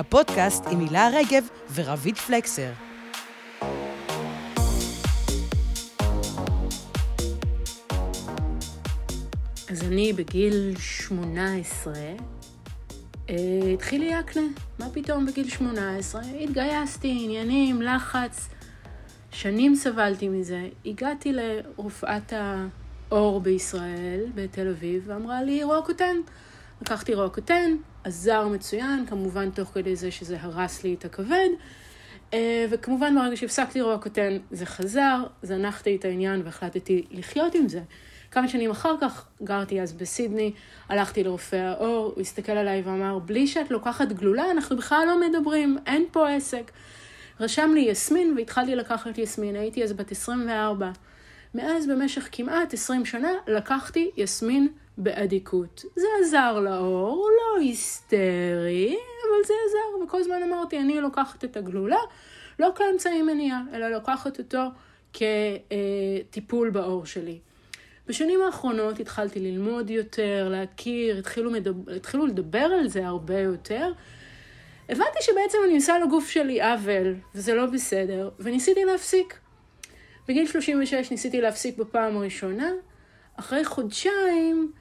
הפודקאסט עם הילה רגב ורביד פלקסר. אז אני בגיל 18, אה, התחיל לי אקנה. מה פתאום בגיל 18? התגייסתי, עניינים, לחץ. שנים סבלתי מזה. הגעתי לרופאת האור בישראל, בתל אביב, ואמרה לי, רוקוטן. לקחתי רוקוטן, עזר מצוין, כמובן תוך כדי זה שזה הרס לי את הכבד. אה, וכמובן ברגע שהפסקתי רוקוטן זה חזר, זנחתי את העניין והחלטתי לחיות עם זה. כמה שנים אחר כך, גרתי אז בסידני, הלכתי לרופא האור, הוא הסתכל עליי ואמר, בלי שאת לוקחת גלולה, אנחנו בכלל לא מדברים, אין פה עסק. רשם לי יסמין והתחלתי לקחת יסמין, הייתי אז בת 24. מאז במשך כמעט 20 שנה לקחתי יסמין באדיקות. זה עזר לאור, לא היסטרי, אבל זה עזר, וכל הזמן אמרתי, אני לוקחת את הגלולה, לא כאמצעי מניעה, אלא לוקחת אותו כטיפול בעור שלי. בשנים האחרונות התחלתי ללמוד יותר, להכיר, התחילו, מדבר, התחילו לדבר על זה הרבה יותר. הבנתי שבעצם אני עושה לגוף שלי עוול, וזה לא בסדר, וניסיתי להפסיק. בגיל 36 ניסיתי להפסיק בפעם הראשונה, אחרי חודשיים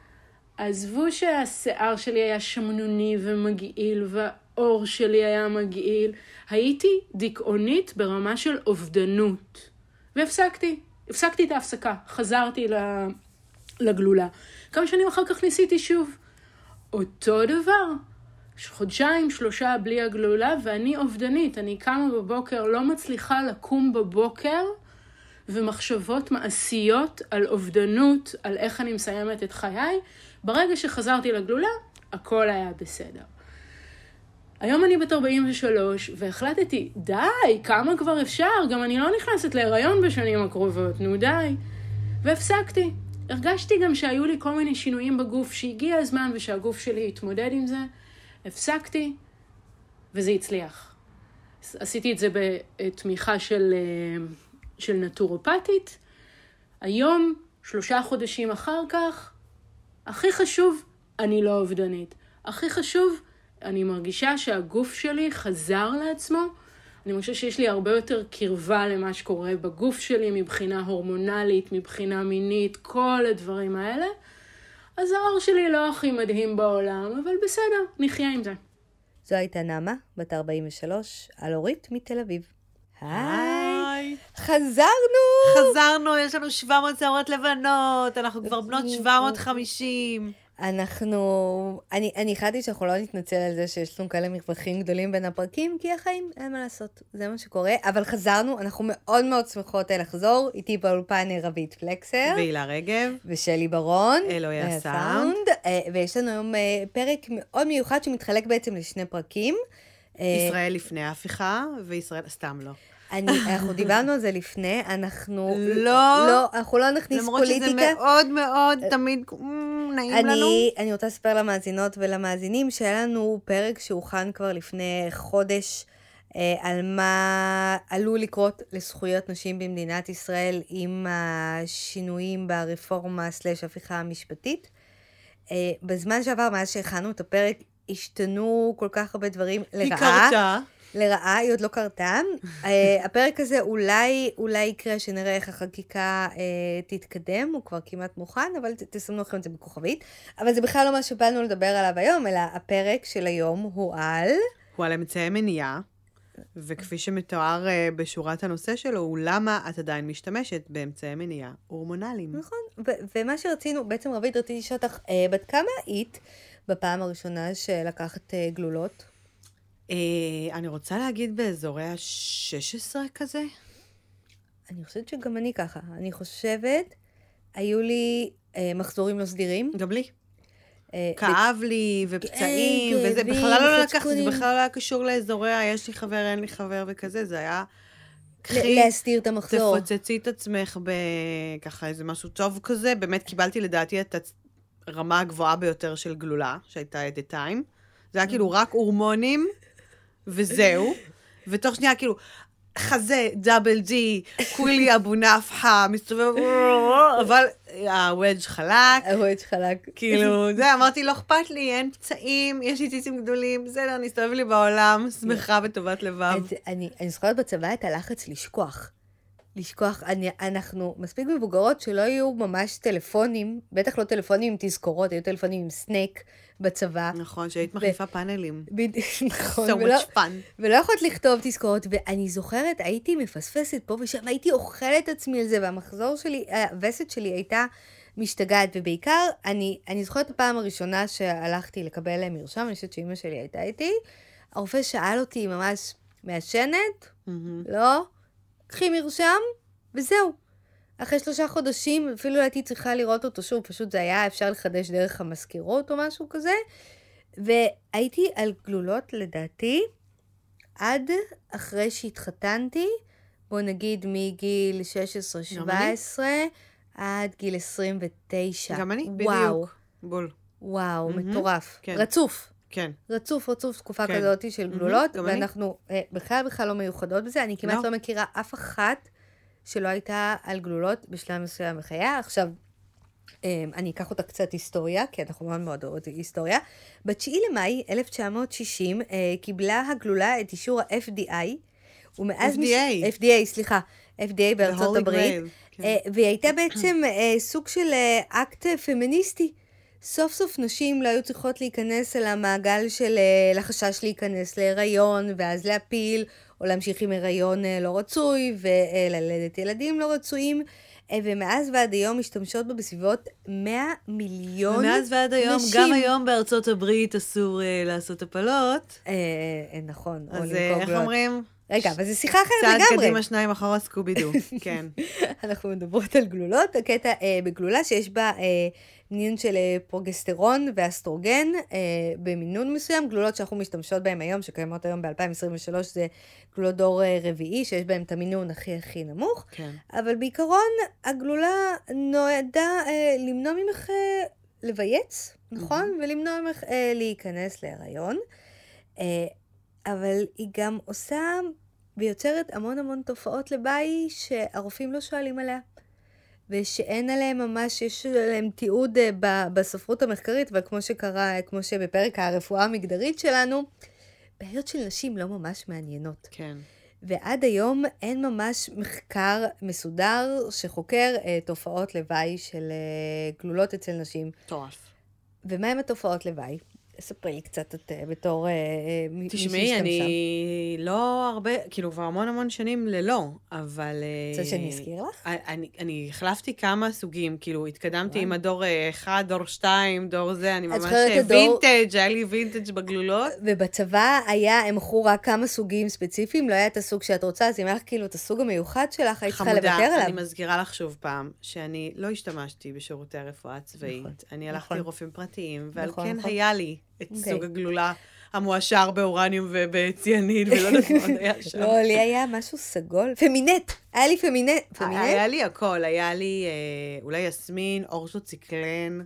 עזבו שהשיער שלי היה שמנוני ומגעיל, והעור שלי היה מגעיל, הייתי דיכאונית ברמה של אובדנות. והפסקתי, הפסקתי את ההפסקה, חזרתי לגלולה. כמה שנים אחר כך ניסיתי שוב. אותו דבר, חודשיים, שלושה בלי הגלולה, ואני אובדנית. אני קמה בבוקר, לא מצליחה לקום בבוקר, ומחשבות מעשיות על אובדנות, על איך אני מסיימת את חיי. ברגע שחזרתי לגלולה, הכל היה בסדר. היום אני בת 43, והחלטתי, די, כמה כבר אפשר? גם אני לא נכנסת להיריון בשנים הקרובות, נו די. והפסקתי. הרגשתי גם שהיו לי כל מיני שינויים בגוף, שהגיע הזמן ושהגוף שלי יתמודד עם זה. הפסקתי, וזה הצליח. עשיתי את זה בתמיכה של, אה, של נטורופטית. היום, שלושה חודשים אחר כך, הכי חשוב, אני לא אובדנית. הכי חשוב, אני מרגישה שהגוף שלי חזר לעצמו. אני מרגישה שיש לי הרבה יותר קרבה למה שקורה בגוף שלי מבחינה הורמונלית, מבחינה מינית, כל הדברים האלה. אז העור שלי לא הכי מדהים בעולם, אבל בסדר, נחיה עם זה. זו הייתה נעמה, בת 43, על אורית מתל אביב. היי! חזרנו! חזרנו, יש לנו 700 שערות לבנות, אנחנו כבר בנות 750. אנחנו... אני, אני החלטתי שאנחנו לא נתנצל על זה שיש לנו כאלה מרווחים גדולים בין הפרקים, כי החיים, אין מה לעשות, זה מה שקורה. אבל חזרנו, אנחנו מאוד מאוד שמחות לחזור. איתי באולפן רבית פלקסר. והילה רגב. ושלי ברון. אלוהי הסאונד. אה, ויש לנו היום אה, פרק מאוד מיוחד שמתחלק בעצם לשני פרקים. אה, ישראל לפני ההפיכה, וישראל... סתם לא. אני, אנחנו דיברנו על זה לפני, אנחנו... לא. לא, אנחנו לא נכניס למרות פוליטיקה. למרות שזה מאוד מאוד תמיד נעים אני, לנו. אני רוצה לספר למאזינות ולמאזינים שהיה לנו פרק שהוכן כבר לפני חודש אה, על מה עלול לקרות לזכויות נשים במדינת ישראל עם השינויים ברפורמה סלש הפיכה המשפטית. אה, בזמן שעבר, מאז שהכנו את הפרק, השתנו כל כך הרבה דברים לרעה. היא קרתה. לרעה, היא עוד לא קרתה. uh, הפרק הזה אולי, אולי יקרה שנראה איך החקיקה uh, תתקדם, הוא כבר כמעט מוכן, אבל ת, תסמנו לכם את זה בכוכבית. אבל זה בכלל לא מה שבאנו לדבר עליו היום, אלא הפרק של היום הוא על... הוא על אמצעי מניעה, וכפי שמתואר uh, בשורת הנושא שלו, הוא למה את עדיין משתמשת באמצעי מניעה הורמונליים. נכון, ו- ומה שרצינו, בעצם רבית, רציתי לשאול אותך, uh, בת כמה היית בפעם הראשונה שלקחת uh, גלולות? אה, אני רוצה להגיד באזורי ה-16 כזה. אני חושבת שגם אני ככה. אני חושבת, היו לי אה, מחזורים לא סדירים. גם לי. אה, כאב לי, ופצעים, כן, וזה בכלל לא לקחת, זה. בכלל לא היה קשור לאזורי. יש לי חבר, אין לי חבר וכזה, זה היה... להסתיר את המחזור. תפוצצי את עצמך בככה איזה משהו טוב כזה. באמת קיבלתי לדעתי את הרמה הגבוהה ביותר של גלולה, שהייתה at the time. זה היה כאילו רק הורמונים, וזהו. ותוך שנייה כאילו, חזה, דאבל די, כולי אבו נפחה, מסתובב, אבל הוודג' חלק. הוודג' חלק. כאילו, זה, אמרתי, לא אכפת לי, אין פצעים, יש לי ציצים גדולים, בסדר, אני אסתובב לי בעולם, שמחה בטובת לבב. אני, זוכרת בצבא את הלחץ לשכוח. לשכוח, אני, אנחנו מספיק מבוגרות שלא יהיו ממש טלפונים, בטח לא טלפונים עם תזכורות, היו טלפונים עם סנייק בצבא. נכון, שהיית מחליפה פאנלים. בדיוק, נכון. So ולא, much fun. ולא יכולת לכתוב תזכורות, ואני זוכרת, הייתי מפספסת פה ושם, הייתי אוכלת עצמי על זה, והמחזור שלי, הווסת שלי הייתה משתגעת, ובעיקר, אני, אני זוכרת את הפעם הראשונה שהלכתי לקבל מרשם, אני חושבת שאימא שלי הייתה איתי, הרופא שאל אותי ממש, מעשנת? מהמם. לא, קחי מרשם, וזהו. אחרי שלושה חודשים, אפילו לא הייתי צריכה לראות אותו שוב, פשוט זה היה אפשר לחדש דרך המזכירות או משהו כזה. והייתי על גלולות, לדעתי, עד אחרי שהתחתנתי, בוא נגיד מגיל 16-17 עד גיל 29. גם אני, וואו, בדיוק. בול. וואו, מהמם. מטורף. כן. רצוף. כן. רצוף רצוף תקופה כן. כזאת של גלולות, אני. ואנחנו אה, בכלל בכלל לא מיוחדות בזה. אני כמעט לא. לא מכירה אף אחת שלא הייתה על גלולות בשלב מסוים בחייה. עכשיו, אה, אני אקח אותה קצת היסטוריה, כי אנחנו מאוד מאוד אוהבות היסטוריה. ב-9 למאי 1960 אה, קיבלה הגלולה את אישור ה-FDI, ומאז... FDA. FDA, סליחה. FDA בארצות הברית. כן. אה, והיא הייתה בעצם אה, סוג של אקט פמיניסטי. סוף סוף נשים לא היו צריכות להיכנס אל המעגל של לחשש להיכנס להיריון, ואז להפיל, או להמשיך עם הריון אה, לא רצוי, וללדת ילדים לא רצויים. אה, ומאז ועד היום משתמשות בה בסביבות 100 מיליון ומאז ועד היום, נשים. גם היום בארצות הברית אסור אה, לעשות הפלות. אה, אה, נכון, אז אה, איך. אומרים? רגע, אבל זו שיחה אחרת צעד לגמרי. קדימה, שניים אחורה, סקובידו. כן. אנחנו מדברות על גלולות, הקטע אה, בגלולה שיש בה אה, מינון של אה, פרוגסטרון ואסטרוגן אה, במינון מסוים, גלולות שאנחנו משתמשות בהן היום, שקיימות היום ב-2023, זה גלולות דור אה, רביעי, שיש בהן את המינון הכי הכי נמוך, כן. אבל בעיקרון הגלולה נועדה אה, למנוע ממך אה, לבייץ, נכון? ולמנוע ממך אה, להיכנס להיריון. אה, אבל היא גם עושה ויוצרת המון המון תופעות לוואי שהרופאים לא שואלים עליה. ושאין עליהם ממש, יש עליהם תיעוד אה, בספרות המחקרית, אבל כמו שקרה, אה, כמו שבפרק הרפואה המגדרית שלנו, בעיות של נשים לא ממש מעניינות. כן. ועד היום אין ממש מחקר מסודר שחוקר אה, תופעות לוואי של אה, גלולות אצל נשים. מטורף. ומהם התופעות לוואי? ספרי לי קצת את אה, בתור אה, אה, מי מי תשמעי, שהשתמשה. אני לא הרבה, כאילו, כבר המון המון שנים ללא, אבל... רוצה שאני אזכיר לך? אני, אני החלפתי כמה סוגים, כאילו, התקדמתי. עם הדור אה, אחד, דור שתיים, דור זה, אני ממש וינטג', היה לי וינטג' בגלולות. ובצבא היה, הם מכרו רק כמה סוגים ספציפיים, לא היה את הסוג שאת רוצה, אז אם היה לך כאילו את הסוג המיוחד שלך, היית צריכה לוותר חמודה, עליו. אני מזכירה לך שוב פעם, שאני לא השתמשתי בשירותי הרפואה הצבאית. נכון, אני הלכתי נכון. לרופאים פרטיים, ועל נכון, כן. היה לי את אוקיי. סוג הגלולה המועשר באורניום ובציאניד, ולא יודעת מה עוד היה שם. לא, לי היה משהו סגול. פמינט! היה לי פמינט. פמינט? היה לי הכל, היה לי אה, אולי יסמין, אורתו ציקלן,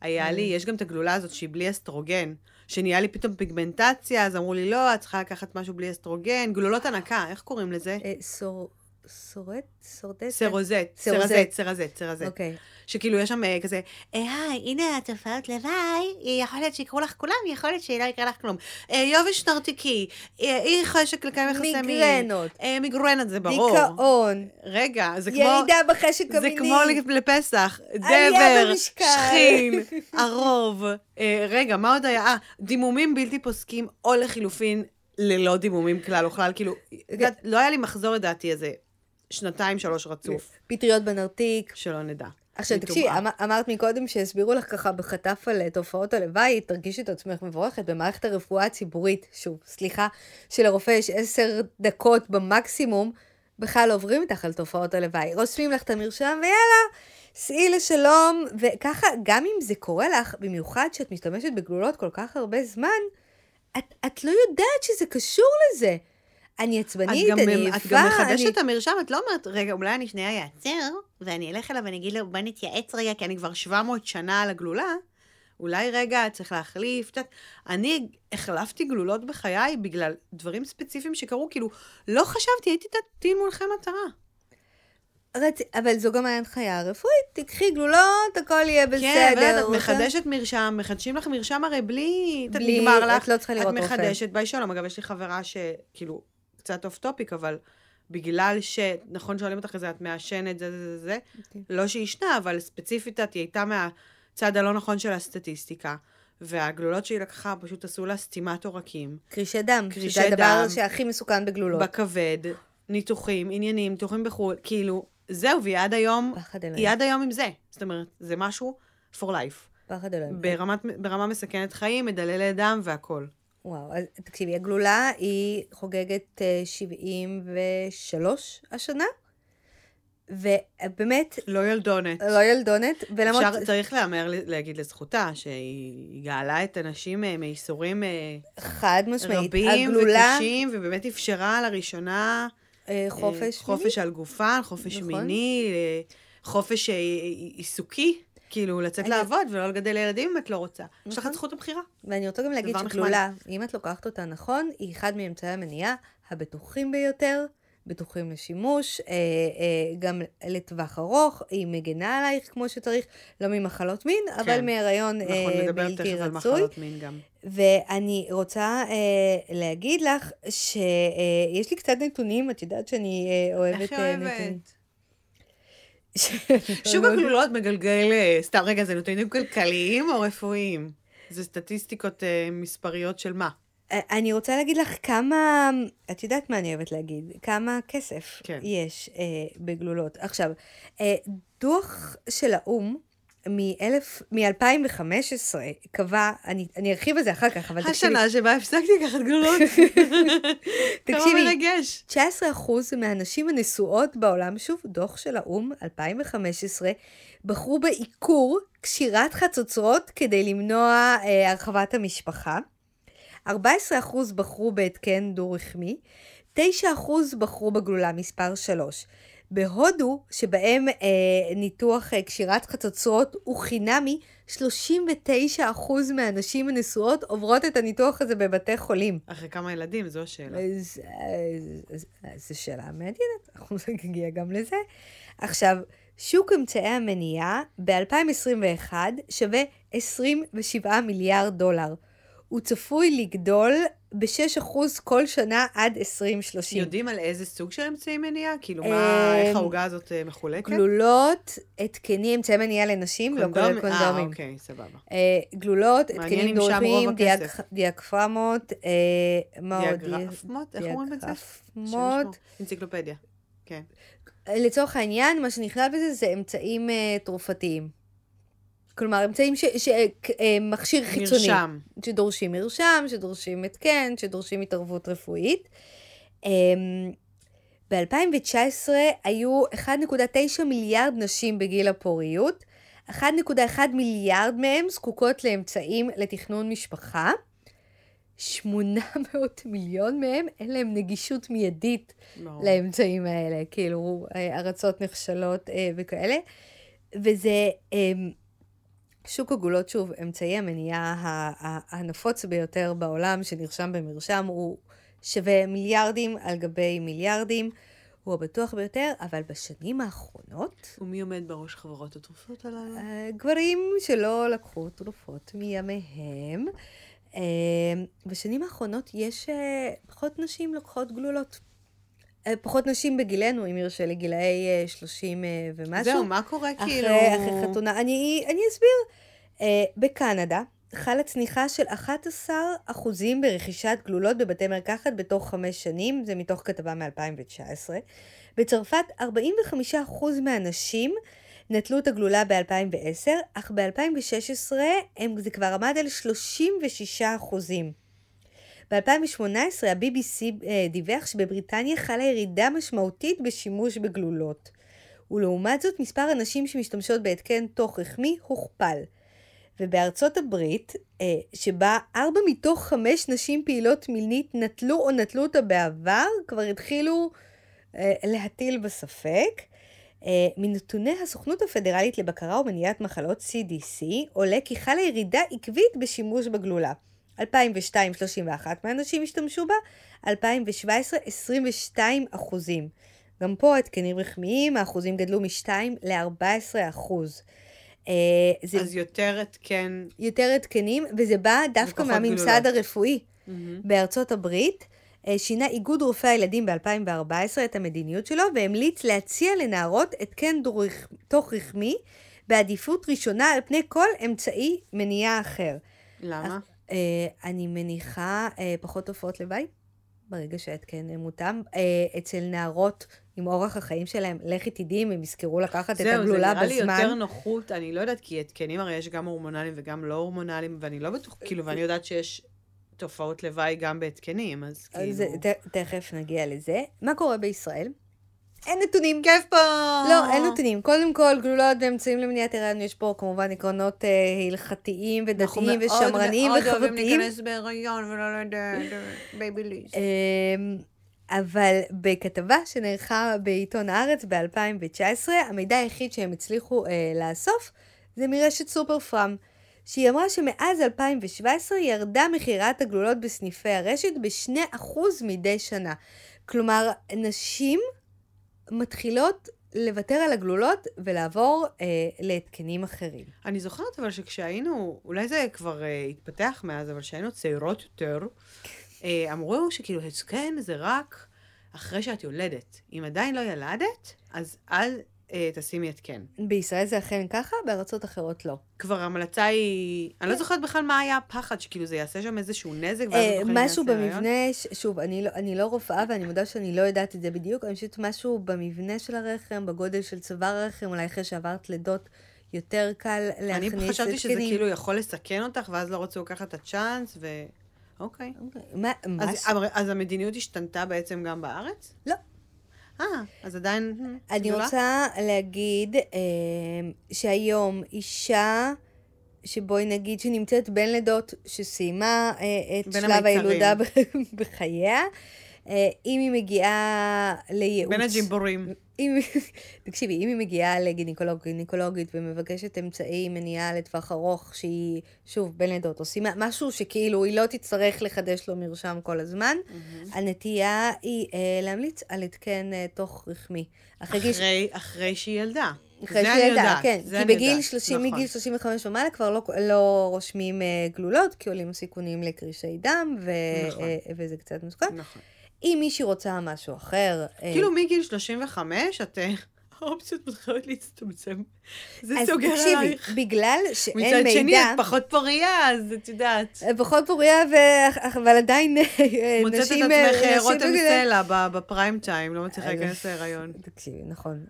היה לי, יש גם את הגלולה הזאת שהיא בלי אסטרוגן, שנהיה לי פתאום פיגמנטציה, אז אמרו לי, לא, את צריכה לקחת משהו בלי אסטרוגן, גלולות הנקה, איך קוראים לזה? אה, סור... סורט? סורדט? סרוזט, סרוזט. סרזט, סרזט. אוקיי. שכאילו יש שם אה, כזה, "אה, היי, הנה התופעות לוואי, יכול להיות שיקרו לך כולם, יכול להיות שלא יקרה לך כלום. אה, יובש נרתיקי, אי חשק לקיים יחסי מין. מיגרנות. מיגרנות זה ברור. דיכאון. רגע, זה כמו... ירידה בחשק זה המיני. כמו לפסח, דבר. שכין, ערוב. רגע, מה עוד היה? אה, דימומים בלתי פוסקים, או לחילופין, ללא דימומים כלל וכלל. כאילו, יודעת, לא היה לי מחזור לדעתי איזה שנתיים, שלוש רצוף, פטריות בנרתיק. שלא נדע. עכשיו תקשיבי. אמר- אמרת מקודם שהסבירו לך ככה בחטף על אה, תופעות הלוואי, תרגישי את עצמך מבורכת במערכת הרפואה הציבורית, שוב, סליחה, שלרופא יש עשר דקות במקסימום, בכלל עוברים איתך על תופעות הלוואי. רושמים לך את המרשם ויאללה, סעי לשלום, וככה, גם אם זה קורה לך, במיוחד שאת משתמשת בגלולות כל כך הרבה זמן, את, את לא יודעת שזה קשור לזה. אני את עצבנית, אני את עייפה, גם מחדשת אני... את המרשם, את לא אומרת, רגע, אולי אני שנייה אעצר, ואני אלך אליו ואני אגיד לו, בוא נתייעץ רגע, כי אני כבר 700 שנה על הגלולה. אולי רגע, צריך להחליף. את אני החלפתי גלולות בחיי בגלל דברים ספציפיים שקרו, כאילו, לא חשבתי, הייתי דין מולכם מטרה. רצ... אבל זו גם ההנחיה הרפואית, תקחי גלולות, הכל יהיה בסדר. כן, אבל את רוצה- מחדשת מרשם, מחדשים לך מרשם הרי בלי... את בלי- נגמר לך. את לא צריכה לראות את רופא. מחדשת, ביי שלום. אגב, יש לי חברה שכאילו, קצת off topic, אבל בגלל ש... נכון שואלים אותך איזה, את מעשנת, זה, זה, זה, זה. אוקיי. לא שהיא עישנה, אבל ספציפית את, היא הייתה מהצד הלא נכון של הסטטיסטיקה. והגלולות שהיא לקחה פשוט עשו לה סתימת עורקים. קרישי דם, קרישי שזה הדבר. שהכי מסוכן בגלולות. בכבד, ניתוחים, עניינים, ניתוחים בחו"ל, כאילו, זהו, והיא עד היום, פחד אלוהים. היא עד היום עם זה. זאת אומרת, זה משהו for life. פחד אלוהים. ברמת, ברמה מסכנת חיים, מדללת דם והכול. וואו, אז תקשיבי, הגלולה היא חוגגת אה, 73 השנה, ובאמת, לא ילדונת. לא ילדונת, ולמרות... אפשר, צריך להמר, להגיד לזכותה, שהיא גאלה את הנשים אה, מייסורים אה, חד משמעית, רבים הגלולה, וקשים, ובאמת אפשרה לראשונה אה, אה, חופש מיני. חופש על גופן, חופש נכון. מיני, אה, חופש אה, עיסוקי, כאילו לצאת אני- לעבוד ולא לגדל ילדים אם את לא רוצה. יש לך נכון. את זכות הבחירה. ואני רוצה גם להגיד. שגלולה, אם את לוקחת אותה נכון, היא אחד מאמצעי המניעה הבטוחים ביותר, בטוחים לשימוש, אה, אה, גם לטווח ארוך, היא מגנה עלייך כמו שצריך, לא ממחלות מין, אבל כן. מהיריון נכון, אה, נדבר בלתי רצוי. מחלות מין גם. ואני רוצה אה, להגיד לך שיש לי קצת נתונים, את יודעת שאני אה, אוהבת איך היא אה, אוהבת? שוק הגלולות מגלגל, אה, סתם רגע, זה נתונים כלכליים או רפואיים? זה סטטיסטיקות אה, מספריות של מה? אה, אני רוצה להגיד לך כמה, את יודעת מה אני אוהבת להגיד, כמה כסף כן. יש אה, בגלולות. עכשיו, אה, דוח של האו"ם מ-2015 קבע, אני, אני ארחיב על זה אחר כך, אבל תקשיבי, השנה שבה הפסקתי לקחת גלולות. כמה תקשיבי, מרגש. 19% מהנשים הנשואות בעולם, שוב, דוח של האו"ם, 2015, בחרו בעיקור קשירת חצוצרות כדי למנוע אה, הרחבת המשפחה. 14% בחרו בהתקן דו-רחמי, 9% בחרו בגלולה מספר 3. בהודו, שבהם אה, ניתוח אה, קשירת חצוצרות הוא חינמי, 39% מהנשים הנשואות עוברות את הניתוח הזה בבתי חולים. אחרי כמה ילדים, זו השאלה. אז, אז, אז, זו שאלה מעניינת, אנחנו נגיע גם לזה. עכשיו, שוק אמצעי המניעה ב-2021 שווה 27 מיליארד דולר. הוא צפוי לגדול ב-6% כל שנה עד 2030. יודעים על איזה סוג של אמצעי מניעה? כאילו, אמ, מה, איך העוגה הזאת אה, מחולקת? גלולות, התקנים, אמצעי מניעה לנשים, לא כולל? אה, קונדומים. אוקיי, סבבה. אה, גלולות, התקנים. דיאקפרמות, אה, מה עוד? דיאגרפמות? איך אומרים את זה? דיאגרפמות. אנציקלופדיה. כן. לצורך העניין, מה שנכלל בזה זה אמצעים אה, תרופתיים. כלומר, אמצעים ש... ש... אה, מכשיר חיצוני. מרשם. שדורשים מרשם, שדורשים התקן, שדורשים התערבות רפואית. אמ, ב-2019 היו 1.9 מיליארד נשים בגיל הפוריות, 1.1 מיליארד מהם זקוקות לאמצעים לתכנון משפחה, 800 מיליון מהם אין להם נגישות מיידית ברור. לאמצעים האלה, כאילו אה, ארצות נחשלות אה, וכאלה. וזה אה, שוק הגולות, שוב, אמצעי המניעה הנפוץ ביותר בעולם, שנרשם במרשם, הוא שווה מיליארדים על גבי מיליארדים. הוא הבטוח ביותר, אבל בשנים האחרונות, ומי עומד בראש חברות התרופות הללו? אה, גברים שלא לקחו תרופות מימיהם. אה, בשנים האחרונות יש אה, פחות נשים לוקחות גלולות. אה, פחות נשים בגילנו, אם ירשה לי, גילאי אה, 30 אה, ומשהו. זהו, מה קורה כאילו? אחרי, אחרי חתונה. אני, אני אסביר. בקנדה חלה צניחה של 11% ברכישת גלולות בבתי מרקחת בתוך חמש שנים, זה מתוך כתבה מ-2019. בצרפת 45% מהנשים נטלו את הגלולה ב-2010, אך ב-2016 זה כבר עמד על 36%. ב-2018 ה-BBC אה, דיווח שבבריטניה חלה ירידה משמעותית בשימוש בגלולות. ולעומת זאת מספר הנשים שמשתמשות בהתקן תוך רחמי הוכפל. ובארצות הברית, אה, שבה ארבע מתוך חמש נשים פעילות מינית נטלו או נטלו אותה בעבר, כבר התחילו אה, להטיל בספק. מנתוני הסוכנות הפדרלית לבקרה ומניעת מחלות CDC עולה כי חלה ירידה עקבית בשימוש בגלולה. 2002, 31 מהנשים השתמשו בה, 2017, 22 אחוזים. גם פה התקנים רחמיים, האחוזים גדלו מ-2 ל-14 אחוז. אה, זה אז יותר התקן... יותר התקנים, וזה בא דווקא מהממסד גלולות. הרפואי. בארצות הברית אה, שינה איגוד רופאי הילדים ב-2014 את המדיניות שלו והמליץ להציע לנערות התקן דו-רח- תוך רחמי בעדיפות ראשונה על פני כל אמצעי מניעה אחר. למה? אה, אני מניחה אה, פחות תופעות לוואי ברגע שההתקן מותאם. אה, אצל נערות עם אורח החיים שלהם, לכי תדעי אם הם יזכרו לקחת את זהו, זה הגלולה נראה לי בזמן. יותר נוחות, אני לא יודעת, כי התקנים הרי יש גם הורמונליים וגם לא הורמונליים, ואני לא בטוח, כאילו, ואני יודעת שיש תופעות לוואי גם בהתקנים, אז כאילו... ת- תכף נגיע לזה. מה קורה בישראל? אין נתונים. כיף פה! לא, אין נתונים. קודם כל, גלולות ואמצעים למניעת הריון, יש פה כמובן עקרונות אה, הלכתיים ודתיים ושמרניים אנחנו מאוד אוהבים וחברתיים. להיכנס בהיריון ולא לדעת, baby please. אמ, אבל בכתבה שנערכה בעיתון הארץ ב-2019, המידע היחיד שהם הצליחו אה, לאסוף זה מרשת סופר פארם, שהיא אמרה שמאז 2017 ירדה מכירת הגלולות בסניפי הרשת ב-2% מדי שנה. כלומר, נשים מתחילות לוותר על הגלולות ולעבור אה, להתקנים אחרים. אני זוכרת אבל שכשהיינו, אולי זה כבר אה, התפתח מאז, אבל כשהיינו צעירות יותר, אה, אמרו שכאילו התקן זה רק אחרי שאת יולדת. אם עדיין לא ילדת, אז אל תשימי התקן. בישראל זה אכן ככה, בארצות אחרות לא. כבר ההמלצה היא... אני לא זוכרת בכלל מה היה הפחד, שכאילו זה יעשה שם איזשהו נזק, ואז אה, את אוכלת משהו. במבנה, שוב, אני לא, לא רופאה ואני מודה שאני לא יודעת את זה בדיוק, אני חושבת משהו במבנה של הרחם, בגודל של צוואר הרחם, אולי אחרי שעברת לידות יותר קל להכניס אני חשבתי שזה התקנים. כאילו יכול לסכן אותך, ואז לא רצו לקחת את הצ'אנס, ו... אוקיי. אוקיי, מה, אז. אז המדיניות השתנתה בעצם גם בארץ? לא. אה, אז עדיין... אני גדולה? רוצה להגיד אה, שהיום אישה, שבואי נגיד שנמצאת בין לידות, שסיימה אה, את שלב המיצרים. הילודה בחייה, אה, אם היא מגיעה לייעוץ... בין הג'ימבורים. אם, תקשיבי, אם היא מגיעה לגינקולוג, גינקולוגית ומבקשת אמצעי מניעה לטווח ארוך, שהיא, שוב, בין לידות, עושים משהו שכאילו היא לא תצטרך לחדש לו מרשם כל הזמן, הנטייה היא אה, להמליץ על התקן אה, תוך רחמי. אחרי. אחרי, אחרי שהיא ילדה. אחרי שהיא ילדה, כן. כי בגיל יודעת, 30, נכון. מגיל 35 ומעלה כבר לא, לא רושמים אה, גלולות, כי עולים הסיכונים לקרישי דם, ו, נכון. אה, וזה קצת מסוכן. נכון. אם מישהי רוצה משהו אחר... אה, כאילו מגיל 35, את... אה, האופציות מתחילות להצטמצם. זה אז סוגר תקשיבי, עלייך. בגלל שאין מצד מידע... שני, את פחות פוריה, אז את יודעת. פחות פוריה, ו... אבל עדיין אה, מוצאת את נשים... אה, עצמך אה, נשים רותם סלע בפריים טיים, לא מצליחה אז- להיכנס להיריון. תקשיבי, נכון.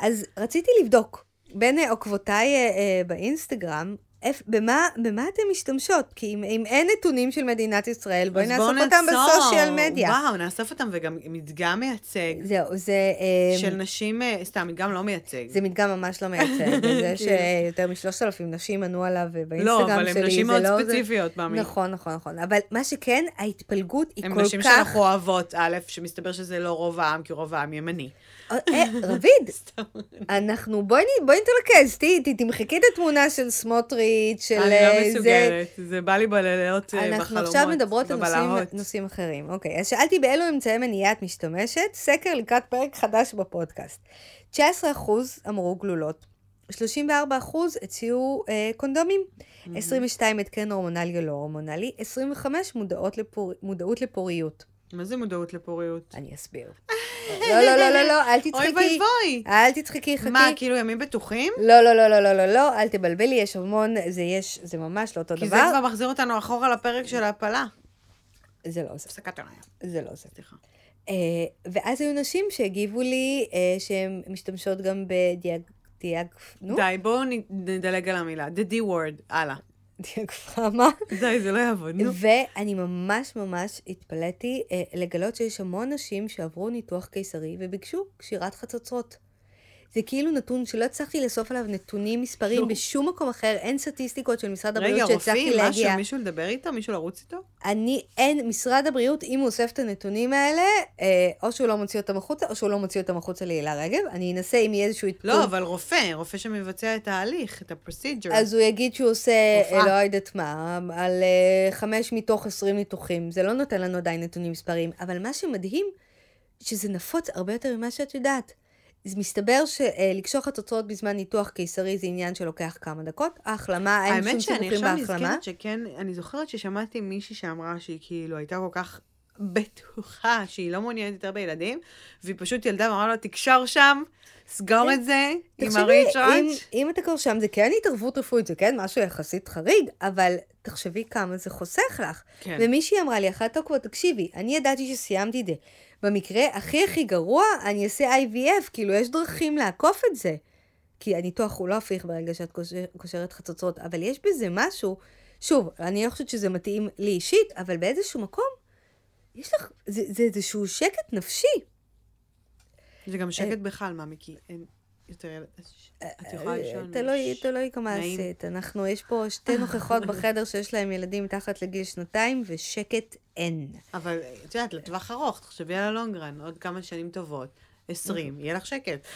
אז רציתי לבדוק בין אה, עוקבותיי אה, אה, באינסטגרם, איפ- במה, במה אתן משתמשות? כי אם, אם אין נתונים של מדינת ישראל, בואי נאסוף בואו אותם. בסושיאל מדיה. וואו, נאסוף אותם, וגם מדגם מייצג זהו, זה, אה, של נשים, אה, סתם, מדגם לא מייצג. זה מדגם ממש לא מייצג. זה כאילו. שיותר משלושת אלפים נשים ענו עליו אה, באינסטגרם לא, שלי. אבל הן נשים מאוד לא- ספציפיות, מאמי. נכון, נכון, נכון. אבל מה שכן, ההתפלגות היא הן כל כך... נשים שאנחנו אוהבות, א', שמסתבר שזה לא רוב העם, כי רוב העם ימני. אה, אה, רביד. אנחנו, בואי נתרכז, תהיי, תמחקי את התמונה של סמוטריץ', של אני אה, לא זה. מסוגלת, זה בא לי בלילות אה, בחלומות. אנחנו עכשיו מדברות על נושאים, אחרים. אוקיי, אז שאלתי באילו אמצעי מניעה את משתמשת, סקר לקראת פרק חדש בפודקאסט. 19% אמרו גלולות, 34% הציעו אה, קונדומים, 22 התקן הורמונלי או לא הורמונלי, 25 מודעות לפור... מודעות לפוריות. מה זה מודעות לפוריות? אני אסביר. לא, לא, לא, לא, לא, אל אוי תצחקי. ואבוי. אל תצחקי, חכי. מה, כאילו ימים בטוחים? לא, לא, לא, לא, לא, לא, לא, אל תבלבלי, יש המון, זה יש, זה ממש לא אותו כי זה דבר. כבר מחזיר אותנו אחורה לפרק של ההפלה. זה לא זה, הפסקת הריון. זה לא זה. סליחה. אה, ואז היו נשים שהגיבו לי אה, שהן משתמשות גם בדיאג... דיאג... נו? די, בואו נדלג על המילה. The D word, הלאה. דיאגרמה. די, זה לא יעבוד. ואני ממש ממש התפלאתי אה, לגלות שיש המון נשים שעברו ניתוח קיסרי וביקשו קשירת חצוצרות. זה כאילו נתון שלא הצלחתי לאסוף עליו נתונים מספרים לא. בשום מקום אחר, אין סטטיסטיקות של משרד רגע, הבריאות שהצלחתי רופאים, משהו, להגיע. מישהו לדבר איתו? מישהו לרוץ איתו? אני, אין, משרד הבריאות, אם הוא אוסף את הנתונים האלה, אה, או שהוא לא מוציא אותם החוצה, או שהוא לא מוציא אותם החוצה להילה רגב. אני אנסה אם יהיה איזשהו עדכון. לא, אבל רופא, רופא שמבצע את ההליך, את הפרוסיג'ר. אז הוא יגיד שהוא עושה, רופאה. אה, לא יודעת מה, על אה, חמש מתוך עשרים ניתוחים. זה לא נותן לנו עדיין נתונים מספריים, אבל מה שמדהים, שזה נפוץ הרבה יותר ממה שאת יודעת. אז מסתבר שלקשוח חצוצרות בזמן ניתוח קיסרי זה עניין שלוקח כמה דקות. ההחלמה, אין שום האמת שאני סיבוכים עכשיו בהחלמה. נזכרת שכן, אני זוכרת ששמעתי מישהי שאמרה שהיא כאילו הייתה כל כך בטוחה שהיא לא מעוניינת יותר בילדים, והיא פשוט ילדה ואמרה לו, תקשור שם, סגור את זה עם תחשבי, אם, הריצ'ראץ'. אם אתה כבר שם, זה כן התערבות רפואית, זה כן משהו יחסית חריג, אבל תחשבי כמה זה חוסך לך. כן. ומישהי אמרה לי, אחת עוקבות, תקשיבי, אני ידעתי שסיימתי את זה. במקרה הכי הכי גרוע, אני אעשה IVF, כאילו, יש דרכים לעקוף את זה. כי הניתוח הוא לא הפיך ברגע שאת קושר- קושרת חצוצרות, אבל יש בזה משהו, שוב, אני לא חושבת שזה מתאים לי אישית, אבל באיזשהו מקום, יש לך, זה, זה איזשהו שקט נפשי. זה גם שקט בכלל, מה, מיקי? יותר ילד. את יכולה לישון. אה, תלוי, ש- תלוי כמה. עשית. אנחנו, יש פה שתי נוכחות בחדר שיש להם ילדים מתחת לגיל שנתיים, ושקט אין. אבל את יודעת, לטווח ארוך, תחשבי על הלונגרן, עוד כמה שנים טובות. 20, יהיה לך שקט.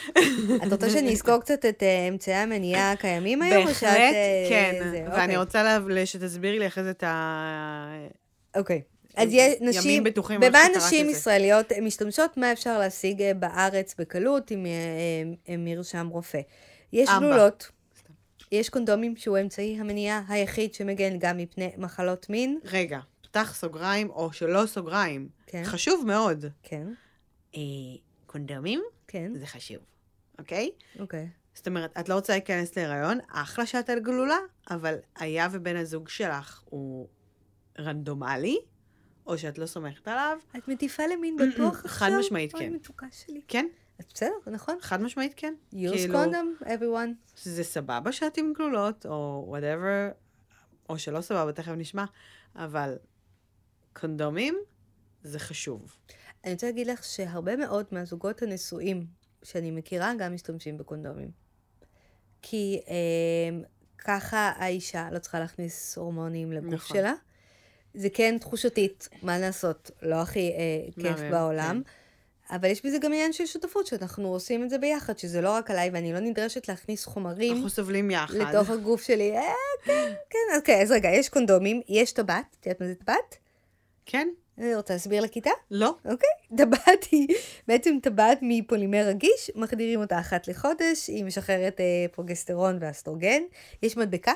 את רוצה שאני אזכור קצת את אה, אמצעי המניעה הקיימים היום? בהחלט, אה, כן. ואני אוקיי. רוצה שתסבירי לי אחרי זה את ה... אוקיי. אז יש ימים נשים, בטוחים, במה נשים. ישראליות משתמשות, מה אפשר להשיג אה, בארץ בקלות עם אה, אה, מרשם רופא? יש. גלולות, יש קונדומים שהוא אמצעי המניעה היחיד שמגן גם מפני מחלות מין. רגע, פתח סוגריים או שלא סוגריים. כן. חשוב מאוד. כן, אה, קונדומים כן, זה חשוב, אוקיי? אוקיי. זאת אומרת, את לא רוצה להיכנס להיריון, אחלה שאת על גלולה, אבל היה ובן הזוג שלך הוא רנדומלי, או שאת לא סומכת עליו, את מטיפה למין בטוח עכשיו? חד משמעית, אוי, כן. מתוקה שלי. כן, אז בסדר, נכון. חד משמעית כן. use כאילו, condom, everyone. זה סבבה שאת עם גלולות, או whatever, או שלא סבבה, תכף נשמע, אבל קונדומים זה חשוב. אני רוצה להגיד לך שהרבה מאוד מהזוגות הנשואים שאני מכירה גם משתמשים בקונדומים. כי אה, ככה האישה לא צריכה להכניס הורמונים לגוף נכון. שלה. זה כן תחושתית, מה לעשות, לא הכי אה, כיף בעולם. אבל יש בזה גם עניין של שותפות, שאנחנו עושים את זה ביחד, שזה לא רק עליי, ואני לא נדרשת להכניס חומרים אנחנו סובלים יחד. לתוך הגוף שלי. אה, כן, כן, אוקיי, אז רגע, יש קונדומים, יש טבעת, את יודעת מה זה טבעת? כן? אני רוצה להסביר לכיתה? לא? אוקיי? טבעת היא בעצם טבעת מפולימר רגיש, מחדירים אותה אחת לחודש, היא משחררת אה, פרוגסטרון ואסטרוגן. יש מדבקה,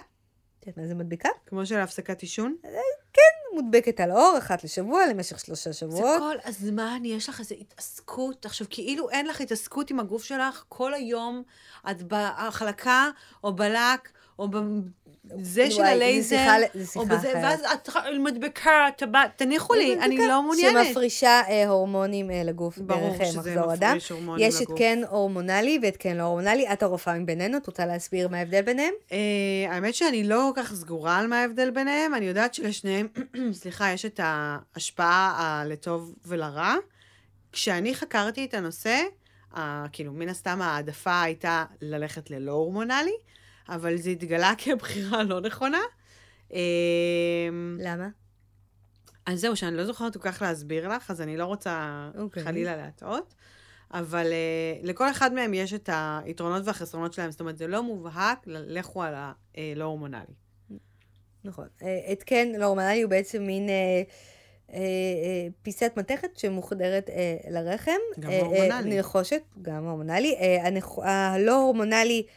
את יודעת מה זה מדבקה? כמו של הפסקת עישון? מודבקת על האור אחת לשבוע למשך שלושה זה שבועות. כל הזמן, יש לך איזו התעסקות. עכשיו, כאילו אין לך התעסקות עם הגוף שלך, כל היום את בהחלקה, או בלק, או בזה של הלייזר, או בזה. ואז את מדבקה, טבעת, תניחו לי, אני לא מעוניינת. שמפרישה אה, הורמונים אה, לגוף דרך אה, מחזור הדם. הורמונים יש לגוף. התקן הורמונלי והתקן לא הורמונלי. את הרופאה מבינינו, את רוצה להסביר מה ההבדל ביניהם? האמת שאני לא כל כך סגורה על מה ההבדל ביניהם, אני יודעת שלשניהם, סליחה, יש את ההשפעה לטוב ולרע. כשאני חקרתי את הנושא, כאילו, מן הסתם העדפה הייתה ללכת ללא הורמונלי, אבל זה התגלה כבחירה לא נכונה. אה, למה? אז זהו, שאני לא זוכרת כל כך להסביר לך, אז אני לא רוצה אוקיי. חלילה להטעות. אבל uh, לכל אחד מהם יש את היתרונות והחסרונות שלהם, זאת אומרת, זה לא מובהק, לכו על הלא הורמונלי. נכון. אה, התקן לא הורמונלי הוא בעצם מין אה, אה, אה, פיסת מתכת שמוחדרת אה, לרחם. גם אה, אה, הורמונלי. נחושת, גם הורמונלי. אה, הלא הורמונלי, אה,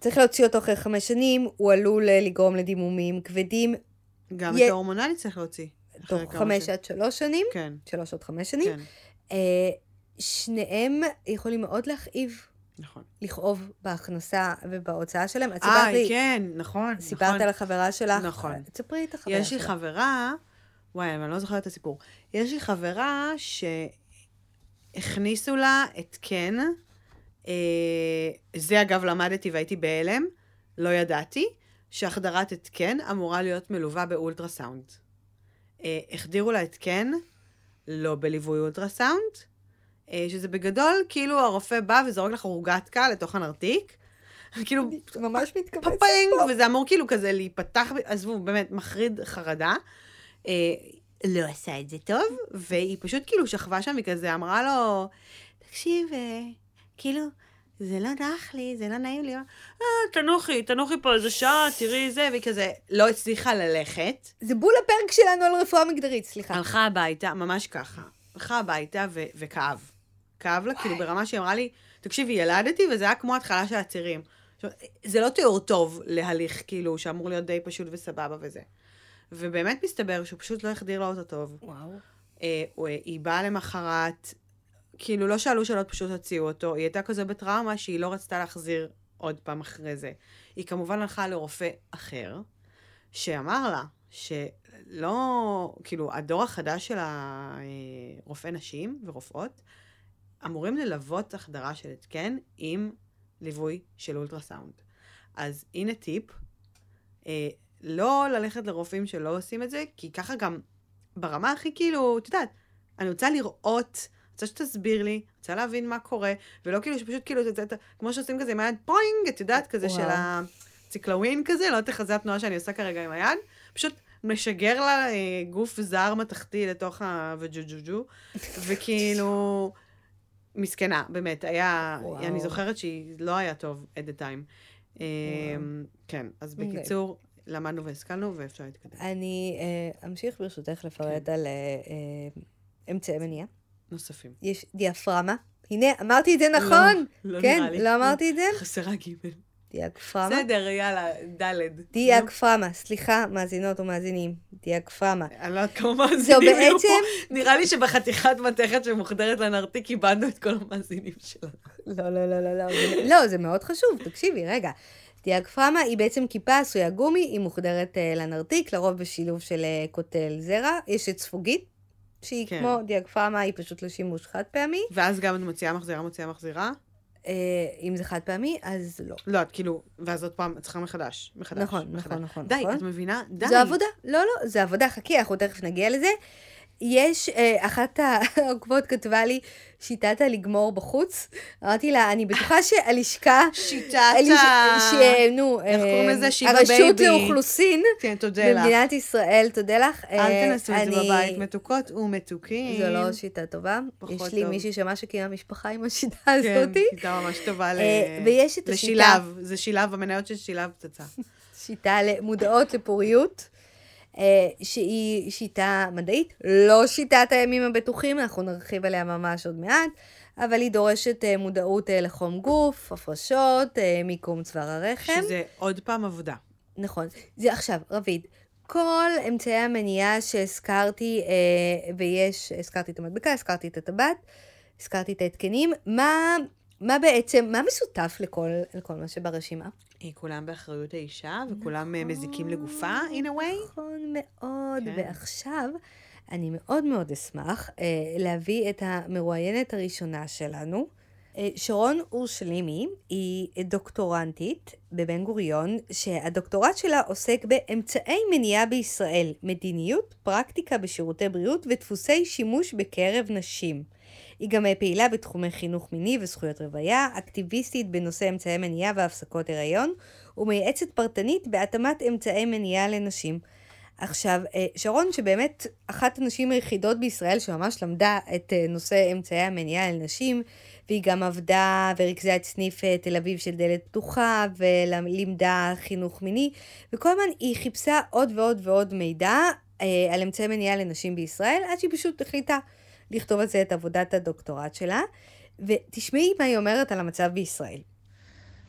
צריך להוציא אותו אחרי חמש שנים, הוא עלול אה, לגרום לדימומים כבדים גם יה- את ההורמונלי צריך להוציא. תוך חמש. עד שלוש שנים, כן, שלוש עד חמש שנים. כן, אה, שניהם יכולים מאוד להכאיב, נכון. לכאוב בהכנסה ובהוצאה שלהם. את אה, סיפרת לי, כן, נכון, סיפרת נכון. על החברה שלך. נכון. תספרי את החברה שלך. יש לי חברה, וואי, אני לא זוכרת את הסיפור. יש לי חברה שהכניסו לה התקן, אה, זה אגב למדתי והייתי בהלם, לא ידעתי, שהחדרת התקן אמורה להיות מלווה באולטרסאונד. אה, החדירו לה התקן, לא בליווי אולטרסאונד, אה, שזה בגדול, כאילו הרופא בא וזורק לך עורגתקה לתוך הנרתיק. כאילו, ממש מתכווצת פפאינג. וזה אמור כאילו כזה להיפתח, עזבו, באמת, מחריד חרדה. אה, לא עשה את זה טוב, והיא פשוט כאילו שכבה שם, היא כזה אמרה לו, תקשיב, אה, כאילו, זה לא נח לי, זה לא נעים לי. אה, תנוחי, תנוחי פה איזה שעה, תראי זה, והיא כזה לא הצליחה ללכת. זה בול הפרק שלנו על רפואה מגדרית, סליחה. הלכה הביתה, ממש ככה. הלכה הביתה ו- וכאב. כאב לה, כאילו ברמה שהיא אמרה לי, תקשיבי, ילדתי וזה היה כמו התחלה של הצירים. עכשיו, זה לא תיאור טוב להליך, כאילו, שאמור להיות די פשוט וסבבה וזה. ובאמת מסתבר שהוא פשוט לא החדיר לה אותו טוב. וואו. אה, הוא- היא באה למחרת, כאילו לא שאלו שאלות, פשוט הוציאו אותו. היא הייתה כזו בטראומה שהיא לא רצתה להחזיר עוד פעם אחרי זה. היא כמובן הלכה לרופא אחר, שאמר לה שלא, כאילו, הדור החדש של הרופאי נשים ורופאות אמורים ללוות החדרה של התקן עם ליווי של אולטרסאונד. אז הנה טיפ, אה, לא ללכת לרופאים שלא עושים את זה, כי ככה גם ברמה הכי כאילו, את יודעת, אני רוצה לראות, רוצה שתסביר לי, רוצה להבין מה קורה, ולא כאילו שפשוט כאילו, זה, כמו שעושים כזה עם היד, פוינג, את יודעת, כזה וואו. של הציקלווין כזה, לא יודעת איך זה התנועה שאני עושה כרגע עם היד, פשוט משגר לה אה, גוף זר מתכתי לתוך הווג'וג'וג'ו, וכאילו, מסכנה, באמת, היה, וואו. אני זוכרת שהיא לא היה טוב at the time. אה, כן, אז אוקיי. בקיצור, למדנו והשכלנו ואפשר להתקדם. אני אה, אמשיך ברשותך לפרט כן. על אה, אמצעי מניעה. נוספים. יש דיאפרמה. הנה, אמרתי את זה נכון. לא כן, נראה לי. לא אמרתי את זה? חסרה גימל. דיאגפרמה. בסדר, יאללה, דלת. דיאגפרמה, סליחה, מאזינות ומאזינים. דיאגפרמה. אני לא יודעת כמה מאזינים זו היו בעצם... פה. נראה לי שבחתיכת מתכת שמוחדרת לנרתיק איבדנו את כל המאזינים שלנו. לא, לא, לא, לא, לא. זה- לא, זה מאוד חשוב, תקשיבי, רגע. דיאגפרמה היא בעצם כיפה עשויה גומי, היא מוחדרת אה, לנרתיק, לרוב בשילוב של אה, קוטל זרע. יש את ספוגית, שהיא כן. כמו דיאגפרמה, היא פשוט לשימוש חד פעמי. ואז גם את מוציאה מחזירה, מוציאה מחזירה. אה, אם זה חד פעמי, אז לא. לא, את כאילו, ואז עוד פעם, את צריכה מחדש. מחדש. נכון, מחדש. נכון, נכון, די, נכון. את מבינה? די. זו עבודה. לא, לא, זו עבודה. חכי, אנחנו תכף נגיע לזה. יש, אה, אחת העוקבות כתבה לי, שיטת הלגמור בחוץ. אמרתי לה, אני בטוחה שהלשכה... שיטת ה... ש- נו, איך אה, קוראים לזה? שיבה הרשות בייבי. לאוכלוסין כן, תודה לך. במדינת ישראל, תודה לך. אל אה, תנסו את זה בבית, מתוקות ומתוקים. זו לא שיטה טובה. יש לי טוב. מישהי שממש הקימה משפחה עם השיטה כן, הזאתי. שיטה ממש טובה ל... ויש את השיטה- לשילב, זה שילב, המניות של שילב פצצה. שיטה למודעות לפוריות, שהיא שיטה מדעית, לא שיטת הימים הבטוחים, אנחנו נרחיב עליה ממש עוד מעט, אבל היא דורשת אה, מודעות אה, לחום גוף, הפרשות, אה, מיקום צוואר הרחם. שזה עוד פעם עבודה. נכון. זה עכשיו, רביד, כל אמצעי המניעה שהזכרתי, אה, ויש, הזכרתי את המדבקה, הזכרתי את הטבעת, הזכרתי את ההתקנים, מה, מה בעצם, מה משותף לכל, לכל מה שברשימה? כולם באחריות האישה, וכולם אה, מזיקים לגופה, in a way. נכון מאוד, כן. ועכשיו אני מאוד מאוד אשמח אה, להביא את המרואיינת הראשונה שלנו. אה, שרון אורשלימי היא דוקטורנטית בבן גוריון, שהדוקטורט שלה עוסק באמצעי מניעה בישראל, מדיניות, פרקטיקה בשירותי בריאות ודפוסי שימוש בקרב נשים. היא גם אה, פעילה בתחומי חינוך מיני וזכויות רוויה, אקטיביסטית בנושא אמצעי מניעה והפסקות הריון, ומייעצת פרטנית בהתאמת אמצעי מניעה לנשים. עכשיו, אה, שרון, שבאמת אחת הנשים היחידות בישראל שממש למדה את אה, נושא אמצעי המניעה לנשים, והיא גם עבדה וריכזה את סניף תל אביב של דלת פתוחה, ולימדה חינוך מיני, וכל הזמן היא חיפשה עוד ועוד ועוד מידע על אמצעי מניעה לנשים בישראל, עד שהיא פשוט החליטה לכתוב על זה את עבודת הדוקטורט שלה. ותשמעי מה היא אומרת על המצב בישראל.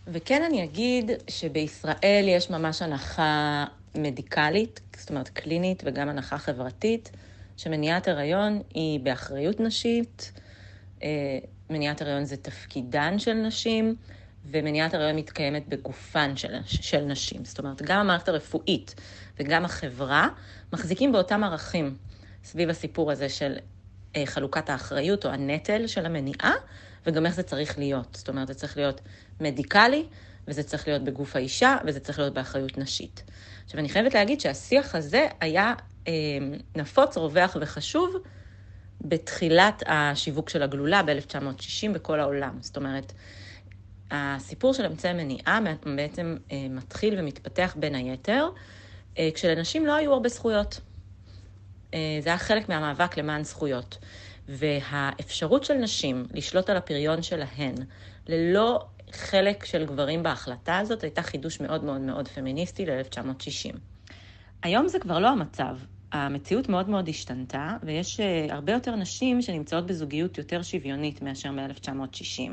וכן אני אגיד שבישראל יש ממש הנחה מדיקלית, זאת אומרת קלינית וגם הנחה חברתית, שמניעת הריון היא באחריות נשית, אה, מניעת הריון זה תפקידן של נשים, ומניעת הריון מתקיימת בגופן של, של נשים. זאת אומרת, גם המערכת הרפואית וגם החברה מחזיקים באותם ערכים סביב הסיפור הזה של חלוקת האחריות או הנטל של המניעה, וגם איך זה צריך להיות. זאת אומרת, זה צריך להיות מדיקלי, וזה צריך להיות בגוף האישה, וזה צריך להיות באחריות נשית. עכשיו, אני חייבת להגיד שהשיח הזה היה אה, נפוץ, רווח וחשוב בתחילת השיווק של הגלולה ב-1960 בכל העולם. זאת אומרת, הסיפור של אמצעי מניעה בעצם אה, מתחיל ומתפתח בין היתר, אה, כשלנשים לא היו הרבה זכויות. אה, זה היה חלק מהמאבק למען זכויות. והאפשרות של נשים לשלוט על הפריון שלהן ללא חלק של גברים בהחלטה הזאת הייתה חידוש מאוד מאוד מאוד פמיניסטי ל-1960. היום זה כבר לא המצב. המציאות מאוד מאוד השתנתה, ויש אה, הרבה יותר נשים שנמצאות בזוגיות יותר שוויונית מאשר מ-1960.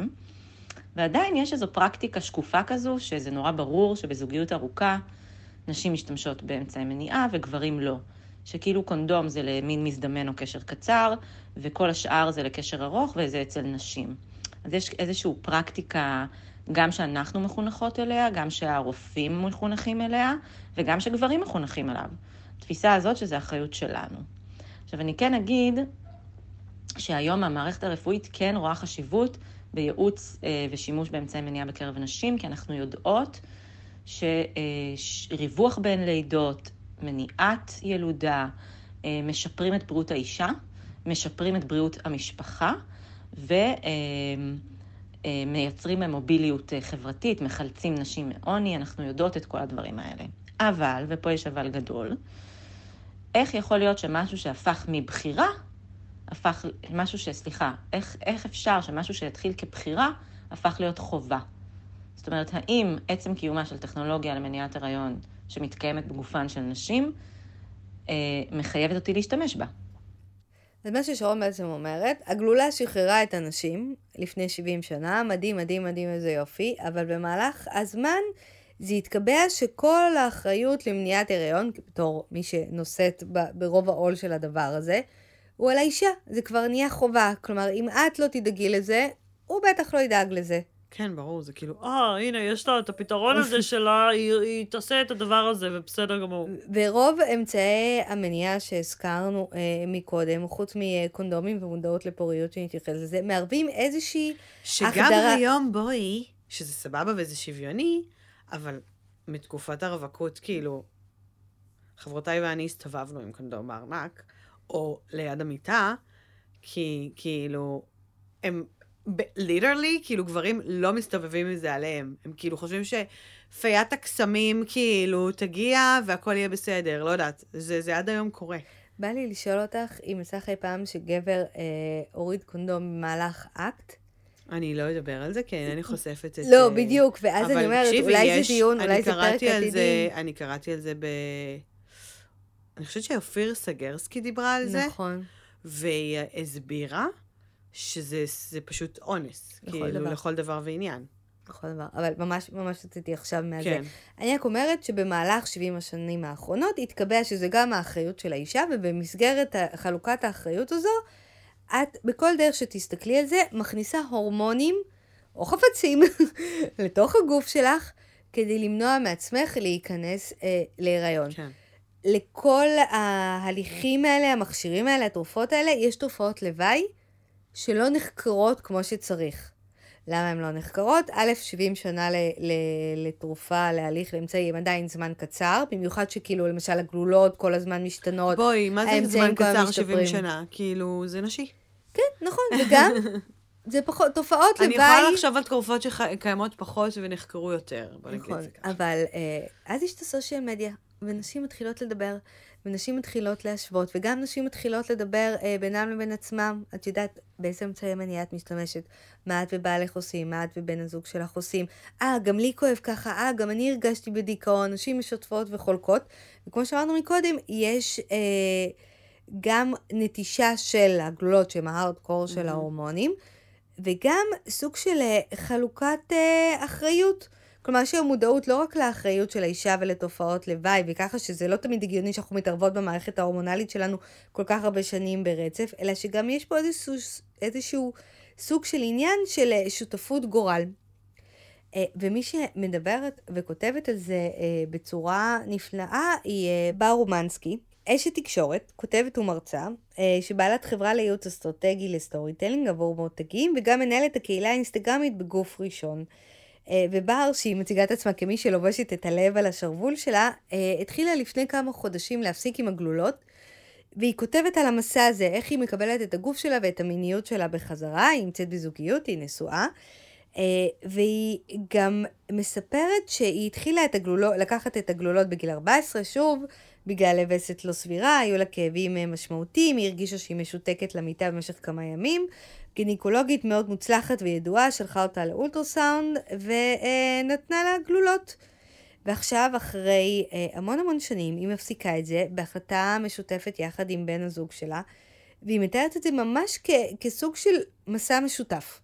ועדיין יש איזו פרקטיקה שקופה כזו, שזה נורא ברור שבזוגיות ארוכה נשים משתמשות באמצעי מניעה וגברים לא. שכאילו קונדום זה למין מזדמן או קשר קצר, וכל השאר זה לקשר ארוך, וזה אצל נשים. אז יש איזושהי פרקטיקה, גם שאנחנו מחונכות אליה, גם שהרופאים מחונכים אליה, וגם שגברים מחונכים אליו. התפיסה הזאת שזה אחריות שלנו. עכשיו, אני כן אגיד שהיום המערכת הרפואית כן רואה חשיבות בייעוץ אה, ושימוש באמצעי מניעה בקרב נשים, כי אנחנו יודעות שריווח בין לידות, מניעת ילודה, אה, משפרים את בריאות האישה, משפרים את בריאות המשפחה, ומייצרים אה, מוביליות חברתית, מחלצים נשים מעוני, אנחנו יודעות את כל הדברים האלה. אבל, ופה יש אבל גדול, איך יכול להיות שמשהו שהפך מבחירה, הפך, משהו ש... סליחה, איך, איך אפשר שמשהו שהתחיל כבחירה, הפך להיות חובה? זאת אומרת, האם עצם קיומה של טכנולוגיה למניעת הריון שמתקיימת בגופן של נשים, אה, מחייבת אותי להשתמש בה? אז מה ששרון בעצם אומרת, הגלולה שחררה את הנשים לפני 70 שנה, מדהים, מדהים, מדהים, איזה יופי, אבל במהלך הזמן זה התקבע שכל האחריות למניעת הריון, בתור מי שנושאת ברוב העול של הדבר הזה, הוא על האישה. זה כבר נהיה חובה. כלומר, אם את לא תדאגי לזה, הוא בטח לא ידאג לזה. כן, ברור, זה כאילו, אה, הנה, יש לה את הפתרון הזה שלה, היא, היא תעשה את הדבר הזה, ובסדר גמור. ורוב אמצעי המניעה שהזכרנו אה, מקודם, חוץ מקונדומים ומודעות לפוריות שנתייחס לזה, מערבים איזושהי שגם החדרה... שגם היום, בואי, שזה סבבה וזה שוויוני, אבל מתקופת הרווקות, כאילו, חברותיי ואני הסתובבנו עם קונדום בארנק, או ליד המיטה, כי כאילו, הם ליטרלי, כאילו גברים לא מסתובבים עם זה עליהם. הם כאילו חושבים שפיית הקסמים כאילו תגיע והכל יהיה בסדר, לא יודעת, זה, זה עד היום קורה. בא לי לשאול אותך אם יצא לך פעם שגבר אה, הוריד קונדום במהלך אקט, אני לא אדבר על זה, כי אינני חושפת את... לא, בדיוק, ואז אני אומרת, אולי זה דיון, אולי זה פרק עתידי. אני קראתי על זה ב... אני חושבת שאופיר סגרסקי דיברה על זה. נכון. והיא הסבירה שזה פשוט אונס. לכל כאילו, דבר. לכל דבר ועניין. לכל דבר. אבל ממש ממש רציתי עכשיו מהזה. כן. אני רק אומרת שבמהלך 70 השנים האחרונות התקבע שזה גם האחריות של האישה, ובמסגרת חלוקת האחריות הזו, את, בכל דרך שתסתכלי על זה, מכניסה הורמונים או חפצים לתוך הגוף שלך, כדי למנוע מעצמך להיכנס אה, להיריון. כן. לכל ההליכים האלה, המכשירים האלה, התרופות האלה, יש תופעות לוואי שלא נחקרות כמו שצריך. למה הן לא נחקרות? א', 70 שנה ל- ל- לתרופה, להליך, לאמצעי, הם עדיין זמן קצר, במיוחד שכאילו, למשל, הגלולות כל הזמן משתנות. בואי, מה זה זמן קצר 70 שנה? כאילו, זה נשי. כן, נכון, וגם, זה פחות, תופעות לוואי... אני יכולה לחשוב על תרופות שקיימות פחות ונחקרו יותר, בוא נגיד נכון, את זה ככה. אבל אה, אז יש את הסושיאל מדיה, ונשים מתחילות לדבר, ונשים מתחילות להשוות, וגם נשים מתחילות לדבר אה, בינם לבין עצמם. את יודעת באיזה אמצעי מניעה את משתמשת, מה את ובעלך עושים, מה את ובן הזוג שלך עושים. אה, גם לי כואב ככה, אה, גם אני הרגשתי בדיכאון, נשים משתפות וחולקות. וכמו שאמרנו מקודם, יש... אה, גם נטישה של הגלולות שהם ההארדקור של ההורמונים, וגם סוג של אה, חלוקת אה, אחריות. כלומר, יש היום מודעות לא רק לאחריות של האישה ולתופעות לוואי, וככה שזה לא תמיד הגיוני שאנחנו מתערבות במערכת ההורמונלית שלנו כל כך הרבה שנים ברצף, אלא שגם יש פה איזשהו, איזשהו סוג של עניין של אה, שותפות גורל. אה, ומי שמדברת וכותבת על זה אה, בצורה נפלאה היא בר אומנסקי, אשת תקשורת, כותבת ומרצה, שבעלת חברה לייעוץ אסטרטגי ל storytelling עבור מותגים, וגם מנהלת הקהילה האינסטגרמית בגוף ראשון. אה, ובר, שהיא מציגה את עצמה כמי שלובשת את הלב על השרוול שלה, אה, התחילה לפני כמה חודשים להפסיק עם הגלולות, והיא כותבת על המסע הזה, איך היא מקבלת את הגוף שלה ואת המיניות שלה בחזרה, היא נמצאת בזוגיות, היא נשואה, אה, והיא גם מספרת שהיא התחילה את הגלולות, לקחת את הגלולות בגיל 14, שוב, בגלל לווסת לא סבירה, היו לה כאבים משמעותיים, היא הרגישה שהיא משותקת למיטה במשך כמה ימים, גינקולוגית מאוד מוצלחת וידועה, שלחה אותה לאולטרסאונד ונתנה לה גלולות. ועכשיו, אחרי אה, המון המון שנים, היא מפסיקה את זה בהחלטה משותפת יחד עם בן הזוג שלה, והיא מתארת את זה ממש כ- כסוג של מסע משותף.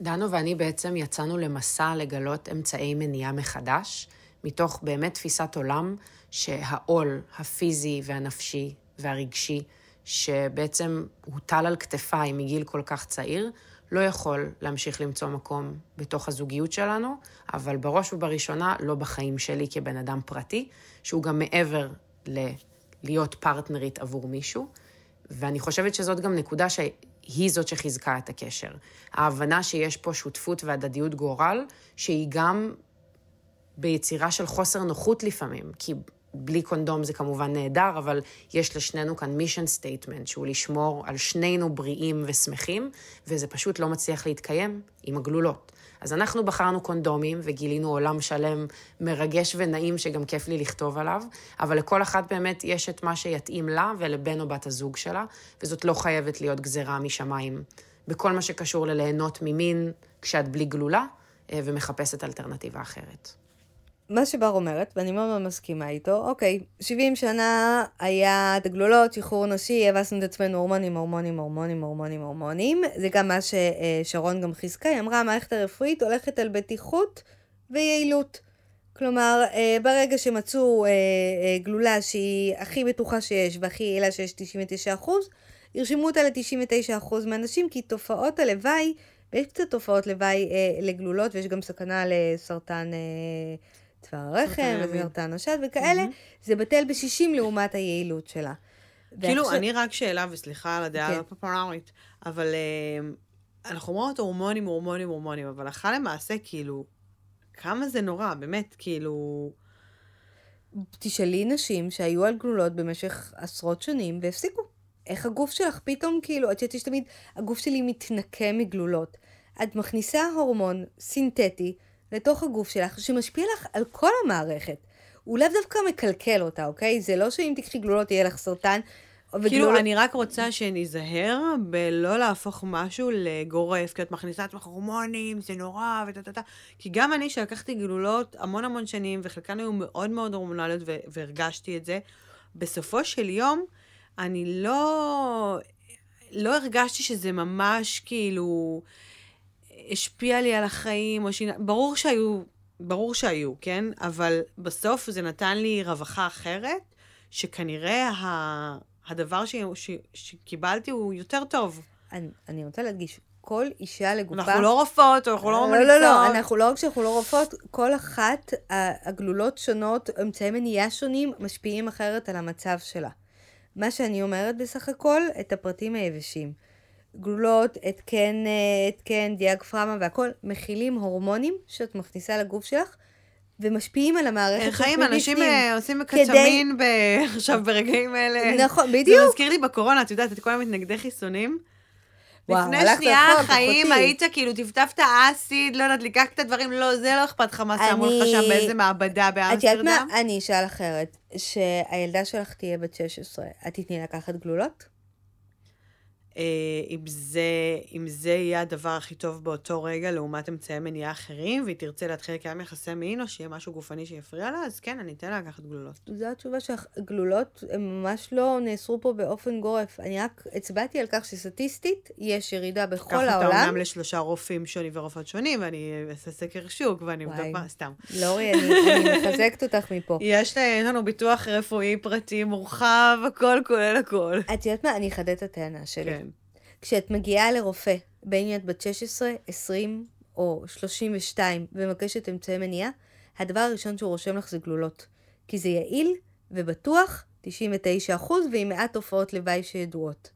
דנו ואני בעצם יצאנו למסע לגלות אמצעי מניעה מחדש, מתוך באמת תפיסת עולם שהעול הפיזי והנפשי והרגשי, שבעצם הוטל על כתפיי מגיל כל כך צעיר, לא יכול להמשיך למצוא מקום בתוך הזוגיות שלנו, אבל בראש ובראשונה לא בחיים שלי כבן אדם פרטי, שהוא גם מעבר ללהיות פרטנרית עבור מישהו. ואני חושבת שזאת גם נקודה שהיא זאת שחיזקה את הקשר. ההבנה שיש פה שותפות והדדיות גורל, שהיא גם ביצירה של חוסר נוחות לפעמים, כי בלי קונדום זה כמובן נהדר, אבל יש לשנינו כאן mission statement, שהוא לשמור על שנינו בריאים ושמחים, וזה פשוט לא מצליח להתקיים עם הגלולות. אז אנחנו בחרנו קונדומים וגילינו עולם שלם מרגש ונעים שגם כיף לי לכתוב עליו, אבל לכל אחת באמת יש את מה שיתאים לה ולבן או בת הזוג שלה, וזאת לא חייבת להיות גזירה משמיים. בכל מה שקשור לליהנות ממין כשאת בלי גלולה אה, ומחפשת אלטרנטיבה אחרת. מה שבר אומרת, ואני מאוד מאוד מסכימה איתו, אוקיי, 70 שנה היה את הגלולות, שחרור נשי, הבסנו את עצמנו הורמונים, הורמונים, הורמונים, הורמונים, הורמונים. זה גם מה ששרון גם חיזקה, היא אמרה, המערכת הרפואית הולכת על בטיחות ויעילות. כלומר, אה, ברגע שמצאו אה, אה, גלולה שהיא הכי בטוחה שיש והכי יעילה שיש 99%, ירשמו אותה ל-99% מהאנשים, כי תופעות הלוואי, ויש קצת תופעות לוואי לגלולות, ויש גם סכנה לסרטן צוואר הרחם, וסרטן השד וכאלה. זה בטל ב-60 לעומת היעילות שלה. כאילו. אני רק שאלה, וסליחה על הדעה כן. הפופולרית, אבל uh, אנחנו אומרות הורמונים, הורמונים, הורמונים, אבל הלכה למעשה, כאילו, כמה זה נורא, באמת, כאילו... תשאלי נשים שהיו על גלולות במשך עשרות שנים והפסיקו. איך הגוף שלך פתאום, כאילו, את יודעת, יש תמיד, הגוף שלי מתנקה מגלולות. את מכניסה הורמון סינתטי לתוך הגוף שלך, שמשפיע לך על כל המערכת. הוא לאו דווקא מקלקל אותה, אוקיי? זה לא שאם תקחי גלולות יהיה לך סרטן. כאילו, וגלול... אני רק רוצה שניזהר בלא להפוך משהו לגורף, כי את מכניסה את הורמונים, זה נורא, וטה טה טה. כי גם אני, שלקחתי גלולות המון המון שנים, וחלקן היו מאוד מאוד הורמונליות, והרגשתי את זה, בסופו של יום, אני לא... לא הרגשתי שזה ממש כאילו... השפיע לי על החיים, או שינה... ברור שהיו, ברור שהיו, כן? אבל בסוף זה נתן לי רווחה אחרת, שכנראה ה... הדבר ש... ש... שקיבלתי הוא יותר טוב. אני, אני רוצה להדגיש, כל אישה לגופה... אנחנו לא רופאות, אנחנו לא ממליצות. לא, לא, לא, אנחנו לא רק שאנחנו לא רופאות, כל אחת, הגלולות שונות, אמצעי מניעה שונים, משפיעים אחרת על המצב שלה. מה שאני אומרת בסך הכל, את הפרטים היבשים. גלולות, התקן, התקן, דיאגפרמה והכל, מכילים הורמונים שאת מכניסה לגוף שלך, ומשפיעים על המערכת חיים, אנשים אה, עושים קצ'מין. עכשיו ברגעים אלה. נכון, בדיוק. זה מזכיר לי בקורונה, את יודעת, את כל המתנגדי חיסונים. וואו, לפני שנייה החיים היית כאילו, טפטפת אסיד, לא יודעת, את הדברים, לא, זה לא אכפת לך מה שמו לך שם באיזה מעבדה באמסטרדם. את יודעת מה? אני אשאל אחרת. שהילדה שלך תהיה בת 16, את תתני לקחת גלולות? אה, אם זה, אם זה יהיה הדבר הכי טוב באותו רגע לעומת אמצעי מניעה אחרים, והיא תרצה להתחיל לקיים יחסי מין, או שיהיה משהו גופני שיפריע לה, אז כן, אני אתן לה לקחת גלולות. זו התשובה שהגלולות ממש לא נאסרו פה באופן גורף. אני רק הצבעתי על כך שסטטיסטית יש ירידה בכל העולם. קח אותה אומנם לשלושה רופאים שונים ורופאות שונים, ואני אעשה סקר שוק, ואני אבדוק מה, סתם. לורי, אני, אני מחזקת אותך מפה. יש לנו ביטוח רפואי פרטי מורחב, הכל כולל הכל. את יודעת מה? אני אחדד את הטענה שלי. כן. כשאת מגיעה לרופא, בין אם את בת 16, 20 או 32 ומבקשת אמצעי מניעה, הדבר הראשון שהוא רושם לך זה גלולות. כי זה יעיל ובטוח, 99% ועם מעט תופעות לוואי שידועות.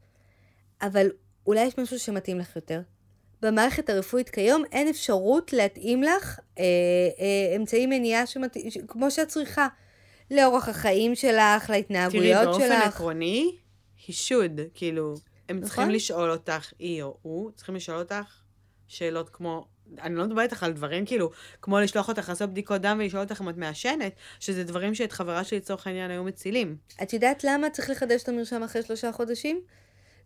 אבל אולי יש משהו שמתאים לך יותר. במערכת הרפואית כיום אין אפשרות להתאים לך אה, אה, אמצעי מניעה שמת... כמו שאת צריכה. לאורח החיים שלך, להתנהגויות שלך. תראי, באופן עקרוני, should, כאילו, הם נכון? צריכים לשאול אותך, היא או הוא, צריכים לשאול אותך שאלות כמו, אני לא מדברת איתך על דברים כאילו, כמו לשלוח אותך לעשות בדיקות דם ולשאול אותך אם את מעשנת, שזה דברים שאת חברה שלי לצורך העניין היו מצילים. את יודעת למה צריך לחדש את המרשם אחרי שלושה חודשים?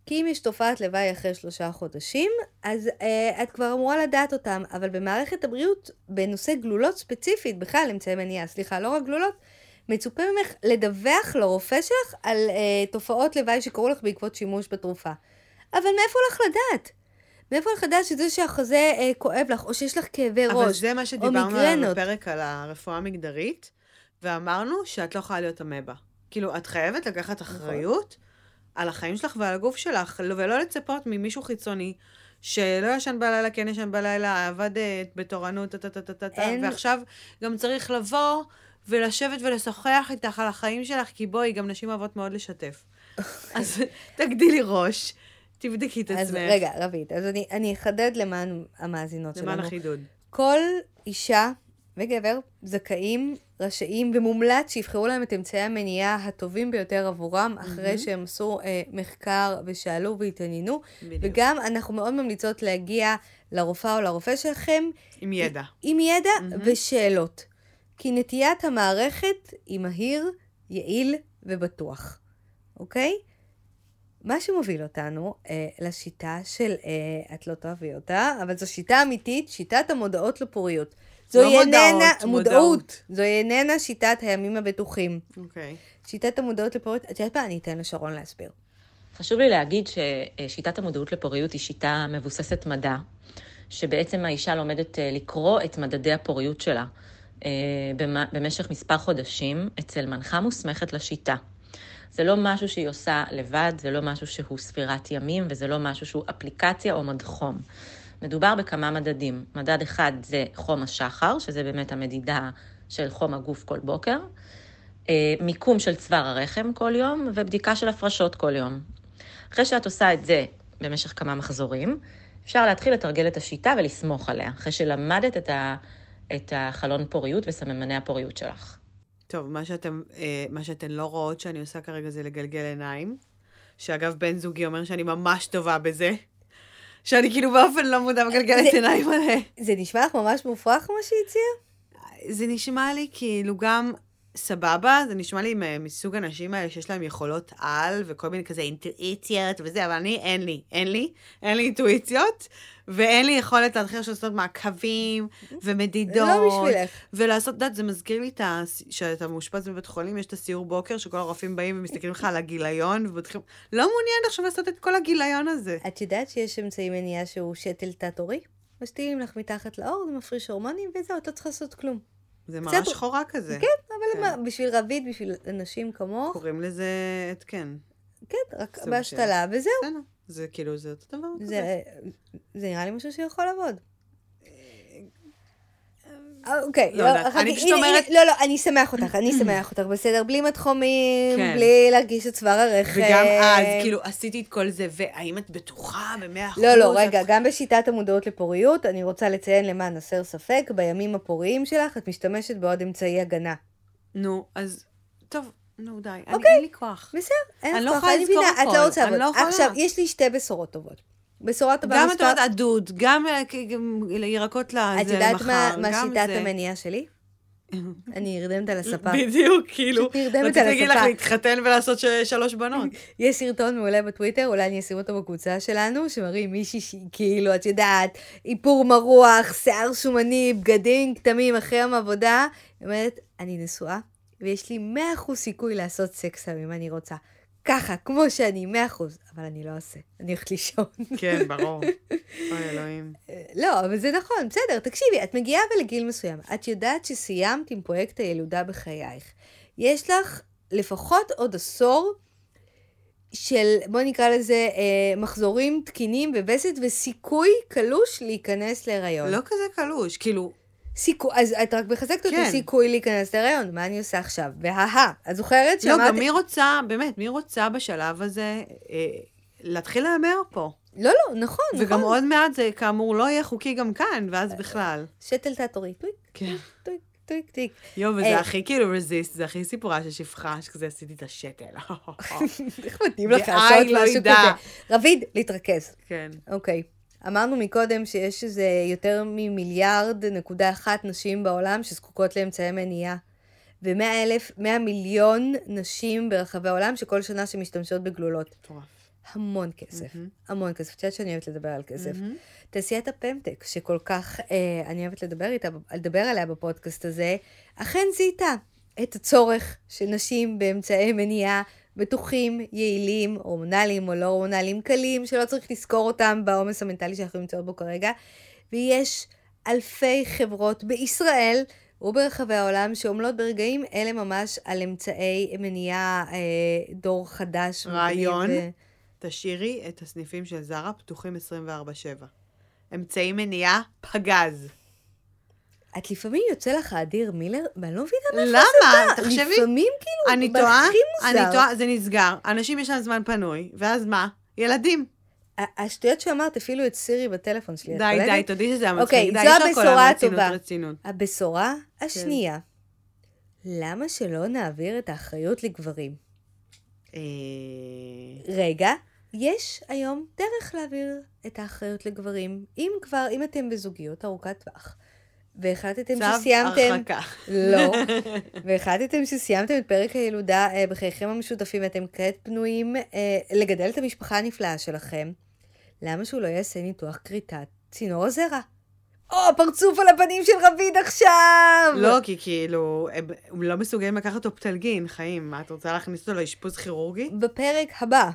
כי אם יש תופעת לוואי אחרי שלושה חודשים, אז אה, את כבר אמורה לדעת אותם, אבל במערכת הבריאות, בנושא גלולות ספציפית, בכלל אמצעי מניעה, סליחה, לא רק גלולות, מצופה ממך לדווח לרופא שלך על אה, תופעות לוואי שקרו לך בעקבות שימוש בתרופה. אבל מאיפה לך לדעת? מאיפה לך לדעת שזה שהחזה אה, כואב לך, או שיש לך כאבי ראש, אבל זה מה שדיברנו עליו מיגרנות. בפרק על הרפואה המגדרית, ואמרנו שאת לא יכולה להיות אמבה. כאילו, את חייבת לקחת נכון. אחריות על החיים שלך ועל הגוף שלך, ולא לצפות ממישהו חיצוני. שלא ישן בלילה, כן ישן בלילה, עבד אה, בתורנות, טה-טה-טה-טה-טה, אין- ועכשיו גם צריך לבוא ולשבת ולשוחח איתך על החיים שלך, כי בואי, גם נשים אוהבות מאוד לשתף. אז תגדילי ראש, תבדקי את אז עצמך. רגע, רבית, אז אני, אני אחדד למען המאזינות למען שלנו. החידוד. כל אישה וגבר זכאים, רשאים ומומלץ שיבחרו להם את אמצעי המניעה הטובים ביותר עבורם, אחרי שהם עשו אה, מחקר ושאלו והתעניינו. בדיוק. וגם אנחנו מאוד ממליצות להגיע לרופאה או לרופא שלכם עם ידע. עם ידע ושאלות. כי נטיית המערכת היא מהיר, יעיל ובטוח, אוקיי? מה שמוביל אותנו אה, לשיטה של, אה, את לא תאהבי אותה, אבל זו שיטה אמיתית, שיטת המודעות לפוריות. זוהי לא איננה, מודעות, מודעות. מודעות. זוהי איננה שיטת הימים הבטוחים. אוקיי. שיטת המודעות לפוריות, את יודעת מה? אני אתן לשרון להסביר. חשוב לי להגיד ששיטת המודעות לפוריות היא שיטה מבוססת מדע, שבעצם האישה לומדת אה, לקרוא את מדדי הפוריות שלה אה, במשך מספר חודשים אצל מנחה מוסמכת לשיטה. זה לא משהו שהיא עושה לבד, זה לא משהו שהוא ספירת ימים, וזה לא משהו שהוא אפליקציה או מדחום. מדובר בכמה מדדים. מדד אחד זה חום השחר, שזה באמת המדידה של חום הגוף כל בוקר. אה, מיקום של צוואר הרחם כל יום, ובדיקה של הפרשות כל יום. אחרי שאת עושה את זה במשך כמה מחזורים, אפשר להתחיל לתרגל את השיטה ולסמוך עליה, אחרי שלמדת את, ה, את החלון פוריות וסממני הפוריות שלך. טוב, מה שאתם, אה, מה שאתן לא רואות שאני עושה כרגע זה לגלגל עיניים. שאגב, בן זוגי אומר שאני ממש טובה בזה. שאני כאילו באופן לא מודע מגלגלת זה- עיניים עליה. זה נשמע לך ממש מופרך מה שהיא הציעה? זה נשמע לי כאילו גם סבבה, זה נשמע לי מסוג אנשים האלה שיש להם יכולות על וכל מיני כזה אינטואיציות וזה, אבל אני, אין לי, אין לי, אין לי אינטואיציות, ואין לי יכולת להתחיל לעשות מעקבים ומדידות. לא בשבילך. ולעשות, את יודעת, זה מזכיר לי את ה... שאתה מאושפז בבית חולים, יש את הסיור בוקר, שכל הרופאים באים ומסתכלים לך על הגיליון, ובודקים, לא מעוניין עכשיו לעשות את כל הגיליון הזה. את יודעת שיש אמצעי מניעה שהוא שתל תת-עורי? משתילים לך מתחת לאור, זה מפריש הורמונים, וזהו, את לא צריכה לעשות כלום. זה קצת- ממש שחורה כזה. כן, אבל כן. מה, בשביל רביד, בשביל אנשים כמוך, קוראים לזה התקן. כן, רק סוג בהשתלה, וזהו. בסדר. זה כאילו, זה אותו דבר. זה, זה נראה לי משהו שיכול לעבוד. אוקיי, לא לא, חכי, אני פשוט הנה, אומרת- הנה, לא, לא, אני אשמח אותך, אני אשמח אותך, בסדר? בלי מתחומים, כן. בלי להרגיש את צוואר הרחם. וגם אז, כאילו, עשיתי את כל זה, והאם את בטוחה במאה אחוז? לא, לא, את- רגע, גם בשיטת המודעות לפוריות, אני רוצה לציין למען הסר ספק, בימים הפוריים שלך את משתמשת בעוד אמצעי הגנה. נו, אז, טוב, נו, די. אני- אוקיי. אין לי כוח. בסדר, אין אני לך לא כוח, אני מבינה, את לא רוצה אני לעבוד. לא יכולה. עכשיו, יש לי שתי בשורות טובות. בשורה טובה גם את. אומרת עדות, גם אה, כ- גם ירקות לזה את יודעת מה שיטת. המניעה שלי? אני נרדמת על הספה. בדיוק, כאילו. נרדמת רציתי על להגיד לך הספה. להתחתן ולעשות שלוש בנות. יש סרטון מעולה בטוויטר, אולי אני אשים אותו בקבוצה שלנו, שמראים מישהי שהיא כאילו, את יודעת, איפור מרוח, שיער שומני, בגדים כתמים אחרי יום עבודה. היא אומרת, אני נשואה, ויש לי 100% סיכוי לעשות סקס אם אני רוצה. ככה, כמו שאני, 100%, אבל אני לא אעשה. אני הולכת לישון. כן, ברור. אוי, אלוהים. לא, אבל זה נכון, בסדר, תקשיבי, את מגיעה אבל לגיל מסוים. את יודעת שסיימת עם פרויקט הילודה בחייך. יש לך לפחות עוד עשור של, בוא נקרא לזה, אה, מחזורים תקינים בווסת וסיכוי קלוש להיכנס להיריון. לא כזה קלוש, כאילו, סיכוי, אז את רק מחזקת אותי כן. סיכוי להיכנס להיריון, מה אני עושה עכשיו? וההה, את זוכרת לא, שאמרתי... גם מי רוצה, באמת, מי רוצה בשלב הזה אה, להתחיל להמר פה? לא, לא, נכון, וגם נכון. עוד מעט זה כאמור לא יהיה חוקי גם כאן, ואז בכלל. שתל תת-עורי, טוויק, כן. טוויק, טוויק, טוויק. יואו, אה. וזה הכי כאילו רזיסט, זה הכי סיפורה של שפחה, שכזה עשיתי את השתל. איך מתאים לך לעשות לא משהו. כזה? רביד, להתרכז. כן. אוקיי. אמרנו מקודם שיש איזה יותר ממיליארד נקודה אחת נשים בעולם שזקוקות לאמצעי מניעה. ו-100 אלף, 100 מיליון נשים ברחבי העולם שכל שנה שמשתמשות בגלולות. מטורף. המון כסף. המון כסף. את יודעת שאני אוהבת לדבר על כסף. תעשיית הפמטק, שכל כך אה, אני אוהבת לדבר, איתה, לדבר עליה בפודקאסט הזה, אכן זיהתה את הצורך של נשים באמצעי מניעה בטוחים, יעילים, הורמונליים או לא הורמונליים, קלים, שלא צריך לזכור אותם בעומס המנטלי שאנחנו נמצאות בו כרגע. ויש אלפי חברות בישראל וברחבי העולם שעומלות ברגעים אלה ממש על אמצעי מניעה אה, דור חדש. רעיון. מגניב, תשאירי את הסניפים של זרה פתוחים 24/7. אמצעי מניעה, פגז. את לפעמים יוצא לך אדיר מילר, ואני לא מבינה מאיפה למה? זה בא. תחשבי, לפעמים כאילו, אני טועה, אני. טועה, זה נסגר. אנשים יש להם זמן פנוי, ואז מה? ילדים. השטויות שאמרת, אפילו את סירי בטלפון שלי, די? די, תודי שזה היה אוקיי, זו הבשורה הטובה. הבשורה כן. השנייה, למה שלא נעביר את האחריות לגברים? אה, רגע, יש היום דרך להעביר את האחריות לגברים. אם כבר, אם אתם בזוגיות ארוכת טווח, והחלטתם צו שסיימתם... הרחקה. לא. והחלטתם שסיימתם את פרק הילודה אה, בחייכם המשותפים ואתם כעת פנויים אה, לגדל את המשפחה הנפלאה שלכם, למה שהוא לא יעשה ניתוח כריתת צינור הזרע? או, פרצוף על הפנים של רביד עכשיו! לא, כי כאילו, הם הם לא מסוגלים לקחת אופטלגין, חיים. מה, את רוצה להכניס אותו לאשפוז כירורגי? בפרק הבא,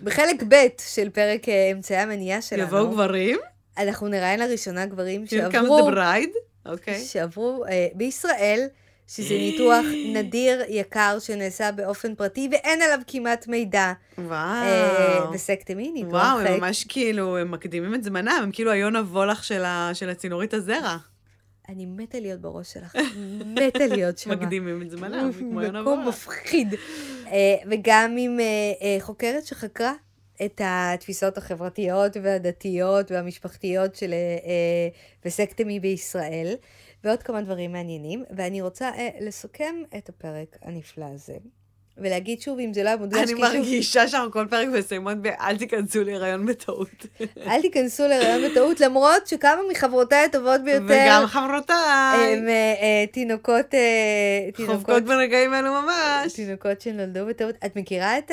בחלק ב' של פרק אה, אמצעי המניעה שלנו, יבואו גברים? אנחנו נראיין לראשונה גברים Here comes שעברו, the bride? אוקיי. שעברו אה, בישראל, שזה ניתוח נדיר, יקר, שנעשה באופן פרטי, ואין עליו כמעט מידע. אה, וואו. וסקטמי, ניתוח וואו, חלק. הם ממש כאילו, הם מקדימים את זמנם, הם כאילו היונה וולך של ה- של הצינורית הזרע. אני מתה להיות בראש שלך, מתה להיות שם. מקדימים את זמנם, כמו יונה מקום וולך. מפחיד. אה, וגם עם אה, אה, חוקרת שחקרה את התפיסות החברתיות והדתיות והמשפחתיות של אה, אה, וסקטמי בישראל, ועוד כמה דברים מעניינים. ואני רוצה אה, לסכם את הפרק הנפלא הזה. ולהגיד שוב, אם זה לא היה מודגש, אני כי שוב, מרגישה שאנחנו כל פרק מסיימות ב- אל תיכנסו להיריון בטעות. אל תיכנסו להיריון בטעות, למרות שכמה מחברותיי הטובות ביותר, וגם חברותיי, הם אה, אה, תינוקות, אה, תינוקות חובקות ברגעים אלו ממש. תינוקות שנולדו בטעות. את מכירה את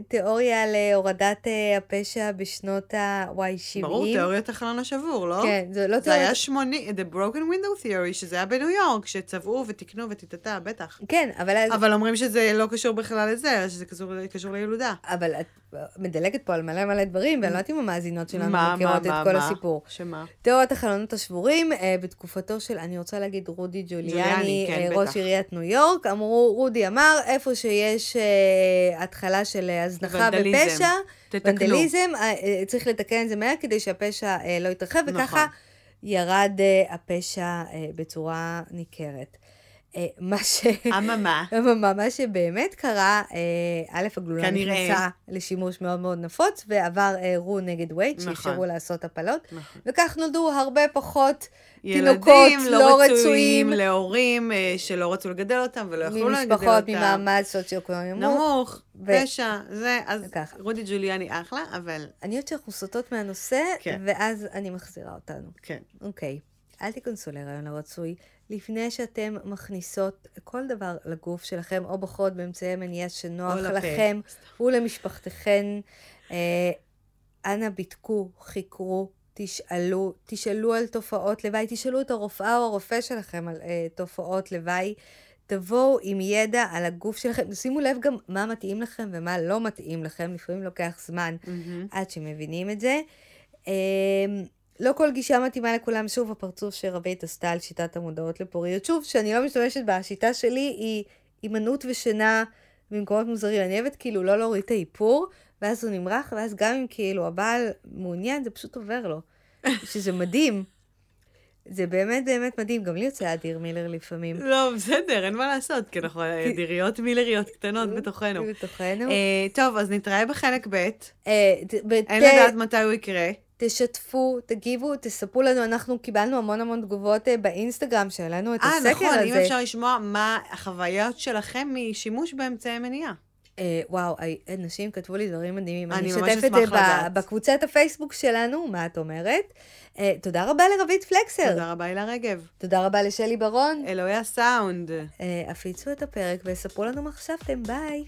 התיאוריה להורדת הפשע בשנות ה-Y 70? ברור, תיאוריית החלון השבור, לא? כן, זה לא זה תיאוריה... היה 80, The Broken Window Theory, שזה היה בניו יורק, שצבעו ותיקנו וטיטטה, בטח. כן, אבל, אבל אומרים שזה לא קשור בכלל לזה, אלא שזה קשור, קשור לילודה. אבל את מדלגת פה על מלא מלא דברים, ואני לא יודעת אם המאזינות שלנו מה, מכירות מה, את כל מה? הסיפור. שמה? תיאוריית החלונות השבורים, אה, בתקופתו של, אני רוצה להגיד רודי ג'וליאני, ג'וליאני, כן, אה, בטח. ראש עיריית ניו יורק, אמרו, רודי אמר, איפה שיש אה, התחלה של אה, הזנחה. ופשע, תתקנו. ונדליזם, אה, אה, צריך לתקן את זה מהר כדי שהפשע אה, לא יתרחב, וככה נכון. ירד אה, הפשע אה, בצורה ניכרת. אה, מה ש... אממה. אממה, מה שבאמת קרה, אה, א', הגלולה כנראה. נכנסה לשימוש מאוד מאוד נפוץ, ועבר אה, רו נגד וייט, נכון. שאפשרו לעשות הפלות, נכון. וכך נולדו הרבה פחות תינוקות ילדים לא לא רצויים, רצויים להורים שלא רצו לגדל אותם ולא יכלו לגדל אותם. ממשפחות ממעמד סוציו-אקונומי נמוך. נמוך, ו- פשע, זה, אז וככה. רודי ג'וליאני אחלה, אבל אני יודעת שאנחנו סוטות מהנושא, כן. ואז אני מחזירה אותנו. כן. אוקיי, אל תיכנסו להיריון הרצוי לפני שאתם מכניסות כל דבר לגוף שלכם, או בוחרות באמצעי מניעה שנוח לפה. לכם ולמשפחתכם. אה, אנא בדקו, חקרו, תשאלו, תשאלו על תופעות לוואי, תשאלו את הרופאה או הרופא שלכם על אה, תופעות לוואי. תבואו עם ידע על הגוף שלכם, שימו לב גם מה מתאים לכם ומה לא מתאים לכם, לפעמים לוקח זמן עד שמבינים את זה. אמ, לא כל גישה מתאימה לכולם. שוב, הפרצוף שרבית עשתה על שיטת המודעות לפוריות. שוב, שאני לא משתמשת בה, השיטה שלי היא הימנעות ושינה במקומות מוזרים. אני אוהבת כאילו לא להוריד את האיפור, ואז הוא נמרח, ואז גם אם כאילו הבעל מעוניין, זה פשוט עובר לו. שזה מדהים. זה באמת באמת מדהים. גם לי יוצא אדיר מילר לפעמים. לא, בסדר, אין מה לעשות, כי אנחנו דיריות מילריות קטנות בתוכנו. בתוכנו. אה, טוב, אז נתראה בחלק ב', אה, אין לדעת מתי הוא יקרה. תשתפו, תגיבו, תספרו לנו, אנחנו קיבלנו המון המון תגובות אה, באינסטגרם שהעלינו את אה, הסקר נכון, הזה. אם אפשר לשמוע מה החוויות שלכם משימוש באמצעי מניעה. אה, וואו, אנשים כתבו לי דברים מדהימים. אני אני ממש אשמח לדעת. ב- בקבוצת הפייסבוק שלנו, מה את אומרת? אה, תודה רבה לרבית פלקסר. תודה רבה, הילה רגב. תודה רבה לשלי ברון. אלוהי הסאונד. אה, הפיצו את הפרק וספרו לנו מה חשבתם, ביי.